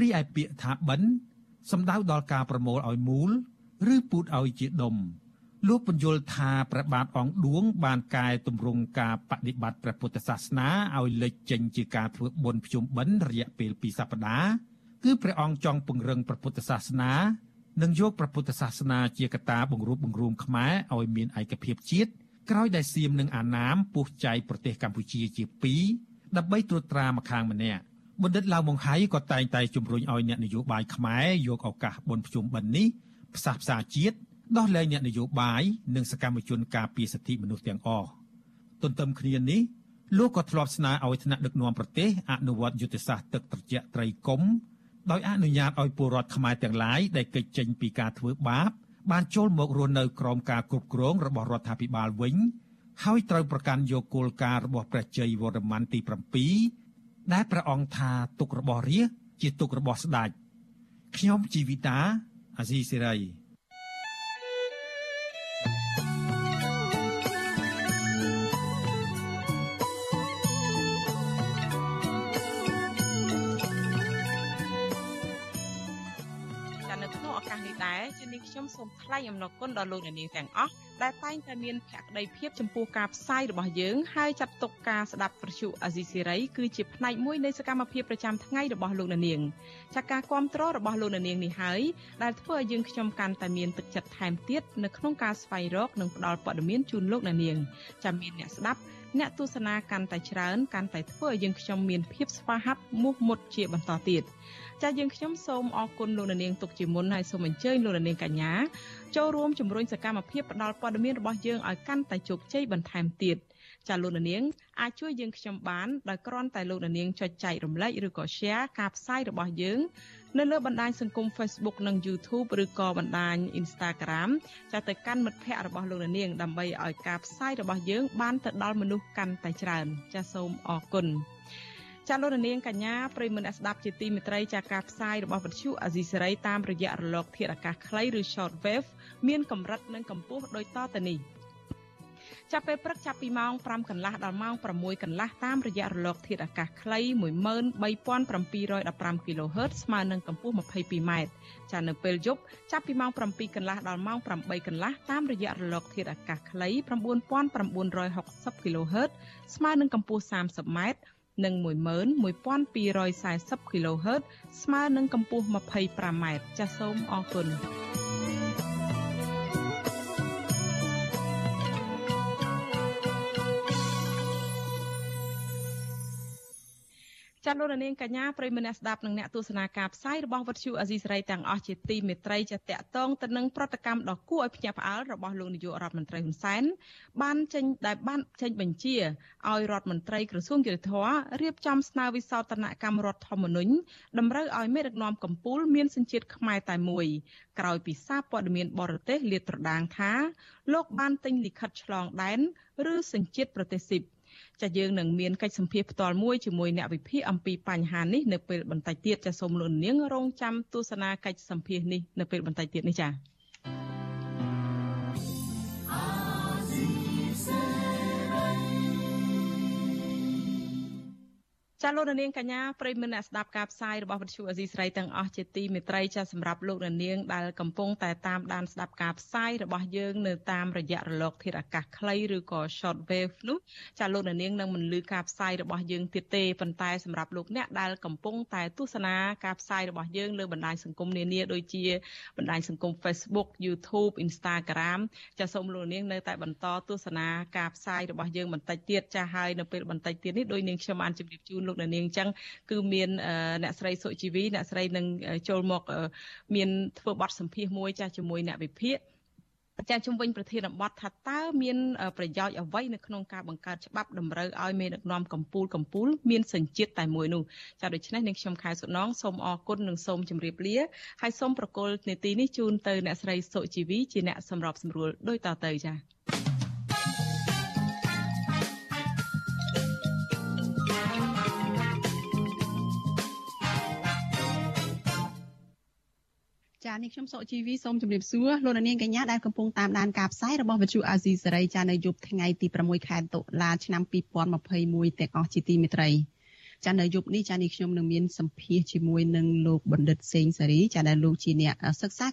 T: រីឯពាក្យថាបិណ្ឌសំដៅដល់ការប្រមូលឲ្យមូល ឬពូតឲ្យជាដុំ លោកបញ្យល់ថាព្រះបាទអង្គឌួង បានកែតម្រង់ការបដិបត្តិព្រះពុទ្ធសាសនាឲ្យលេចចេញជាការធ្វើបុណ្យភ្ជុំបិណ្ឌរយៈពេល2សប្តាហ៍គឺព្រះអង្គចង់ពង្រឹងព្រះពុទ្ធសាសនា និងយកព្រះពុទ្ធសាសនាជាកត្តាបង្រួបបង្រួមខ្មែរឲ្យមានឯកភាពជាតិក្រោយដែលសៀមនិងអាណាមពុះចែកប្រទេសកម្ពុជាជាពីរដើម្បីត្រួតត្រាម្ខាងម្នាក់បណ្ឌិតឡាវម៉ុងហៃក៏តែងតែជំរុញឲ្យអ្នកនយោបាយខ្មែរយកឱកាសបុណ្យភ្ជុំបិណ្ឌនេះផ្សះផ្សាជាតិ ដោះលែងអ្នកនយោបាយនិងសកម្មជនការពារសិទ្ធិមនុស្សទាំងអស់ទន្ទឹមគ្នានេះលោកក៏ធ្លាប់ស្នើឲ្យថ្នាក់ដឹកនាំប្រទេសអនុវត្តយុទ្ធសាស្ត្រទឹកត្រជាក់ត្រីកុំដោយអនុញ្ញាតឲ្យពលរដ្ឋខ្មែរទាំងឡាយដែលកិច្ចចេញពីការធ្វើបាបបានចូលមករស់នៅក្រោមការគ្រប់គ្រងរបស់រដ្ឋាភិបាលវិញហើយត្រូវប្រកាន់យកគោលការណ៍របស់ព្រះជ័យវរ្ម័នទី7ដែលព្រះអង្គថាទុករបស់រាជជាទុករបស់ស្ដេចខ្ញុំជីវិតាអាស៊ីសេរី
A: ខ្ញុំសូមថ្លែងអំណរគុណដល់លោកអ្នកនាងទាំងអស់ដែលតែងតែមានភក្ដីភាពចំពោះការផ្សាយរបស់យើងហើយចាត់ទុកការស្ដាប់ប្រជុអាស៊ីសេរីគឺជាផ្នែកមួយនៃសកម្មភាពប្រចាំថ្ងៃរបស់លោកអ្នកនាងចាការគ្រប់គ្រងរបស់លោកអ្នកនាងនេះហើយដែលធ្វើឲ្យយើងខ្ញុំកាន់តែមានទឹកចិត្តថែមទៀតនៅក្នុងការស្វែងរកនិងផ្តល់ព័ត៌មានជូនលោកអ្នកនាងចាំមានអ្នកស្ដាប់អ្នកទស្សនាកាន់តែច្រើនកាន់តែធ្វើឲ្យយើងខ្ញុំមានភាពស្វាហាប់មោះមុតជាបន្តទៀត ចាយើងខ្ញុំសូមអរគុណលោកនាងទុកជាមុនហើយសូមអញ្ជើញលោកនាងកញ្ញាចូលរួមជំរុញសកម្មភាពផ្តល់ព័ត៌មានរបស់យើងឲ្យកាន់តែជោគជ័យបន្ថែមទៀតចាលោកនាងអាចជួយយើងខ្ញុំបានដោយគ្រាន់តែលោកនាងចុចចែករំលែកឬក៏ share ការផ្សាយរបស់យើងនៅលើបណ្ដាញសង្គម Facebook និង YouTube ឬក៏បណ្ដាញ Instagram ចាទៅកាន់មិត្តភ័ក្តិរបស់លោកនាងដើម្បីឲ្យការផ្សាយរបស់យើងបានទៅដល់មនុស្សកាន់តែច្រើន ចាសូមអរគុណ ចាលោកនាងកញ្ញាប្រិមមអ្នកស្ដាប់ជាទីមេត្រីចាការផ្សាយរបស់វិទ្យុអាស៊ីសេរីតាមរយៈរលក ធាតុអាកាសខ្លីឬ short wave មានកម្រិតនិងកម្ពស់ដូចតទៅនេះចាប់ពេលព្រឹកចាប់ពីម៉ោង5កន្លះដល់ម៉ោង6កន្លះតាមរយៈរលកធាតុអាកាសខ្លី13715 kHz ស្មើនឹងកម្ពស់ 22m ចានៅពេលយប់ចាប់ពីម៉ោង7កន្លះដល់ម៉ោង8កន្លះតាមរយៈរលកធាតុអាកាសខ្លី9960 kHz ស្មើនឹងកម្ពស់ 30m និង11240 kHz ស្មើនឹងកម្ពស់ 25m ចាសសូមអរគុណ ចាលោកនាងកញ្ញាប្រិមនៈស្ដាប់និងអ្នកទស្សនាការផ្សាយរបស់វិទ្យុអាស៊ីសេរីទាំងអស់ជាទីមេត្រីចាតកតងទៅនឹងប្រតិកម្មដ៏គួរឲ្យភ្ញាក់ផ្អើលរបស់លោកនាយករដ្ឋមន្ត្រីហ៊ុនសែនបានចេញដែលបានចេញបញ្ជាឲ្យរដ្ឋមន្ត្រីក្រសួងយុទ្ធភ័ពរៀបចំស្នើវិសោធនកម្មរដ្ឋធម្មនុញ្ញតម្រូវឲ្យមេដឹកនាំកម្ពុជាមានសញ្ជាតិខ្មែរតែមួយក្រោយពីសារព័ត៌មានបរទេសលាតត្រដាងថាលោកបានទិញលិខិតឆ្លងដែនឬសញ្ជាតិប្រទេសស៊ីប ចាយើងនឹងមានកិច្ចសម្ភារផ្ទាល់មួយជាមួយអ្នកវិភាគអំពីបញ្ហានេះនៅពេលបន្តិចទៀតចាសូមលោកនាងរងចាំទស្សនាកិច្ចសម្ភារនេះនៅពេលបន្តិចទៀតនេះចា ចចាលោកនាងកញ្ញាប្រិយមិត្តអ្នកស្ដាប់ការផ្សាយរបស់វិទ្យុអេស៊ីស្រីទាំងអស់ជាទីមេត្រីចាសម្រាប់លោកនាងដែលកំពុងតែតាមដានស្ដាប់ការផ្សាយរបស់យើងនៅតាមរយៈរលកធាតុអាកាសខ្លីឬក៏ short wave នោះចាលោកនាងនឹងមិនលឺការផ្សាយរបស់យើងទៀតទេប៉ុន្តែសម្រាប់លោកអ្នកដែលកំពុងតែទស្សនាការផ្សាយរបស់យើងលើបណ្ដាញសង្គមនានាដូចជាបណ្ដាញសង្គម Facebook YouTube Instagram ចាសូមលោកនាងនៅតែបន្តទស្សនាការផ្សាយរបស់យើងបន្តិចទៀតចាហើយនៅពេលបន្តិចទៀតនេះដោយនាងខ្ញុំបានជម្រាបជូនលោកនាងអញ្ចឹងគឺមានអ្នកស្រីសុជីវីអ្នកស្រីនឹងចូលមកមានធ្វើបទសម្ភាសមួយចាស់ជាមួយអ្នកវិភាគចាជំវិញប្រធានបទថាតើមានប្រយោជន៍អ្វីនៅក្នុងការបង្កើតច្បាប់តម្រូវឲ្យមេដឹកនាំកម្ពុជាកម្ពុជាមានសញ្ជាតិតែមួយនោះចាដូច្នេះនាងខ្ញុំខែសុណងសូមអរគុណនិងសូមជម្រាបលាហើយសូមប្រកល់នេតិនេះជូនទៅអ្នកស្រីសុជីវីជាអ្នកសម្របសម្រួលដូចតទៅចា ចានេះខ្ញុំសុកជីវីសូមជម្រាបសួរលោកនាងកញ្ញាដែលកំពុងតាមដានការផ្សាយរបស់វិទ្យុអាស៊ីសេរីចានៅយប់ថ្ងៃទី6ខែតុលាឆ្នាំ2021ទាំងអស់ជាទីមេត្រីចានៅយប់នេះចានេះខ្ញុំនឹងមានសម្ភាសជាមួយនឹងលោកបណ្ឌិតសេងសេរីចាដែលលោកជាអ្នកសិក្សា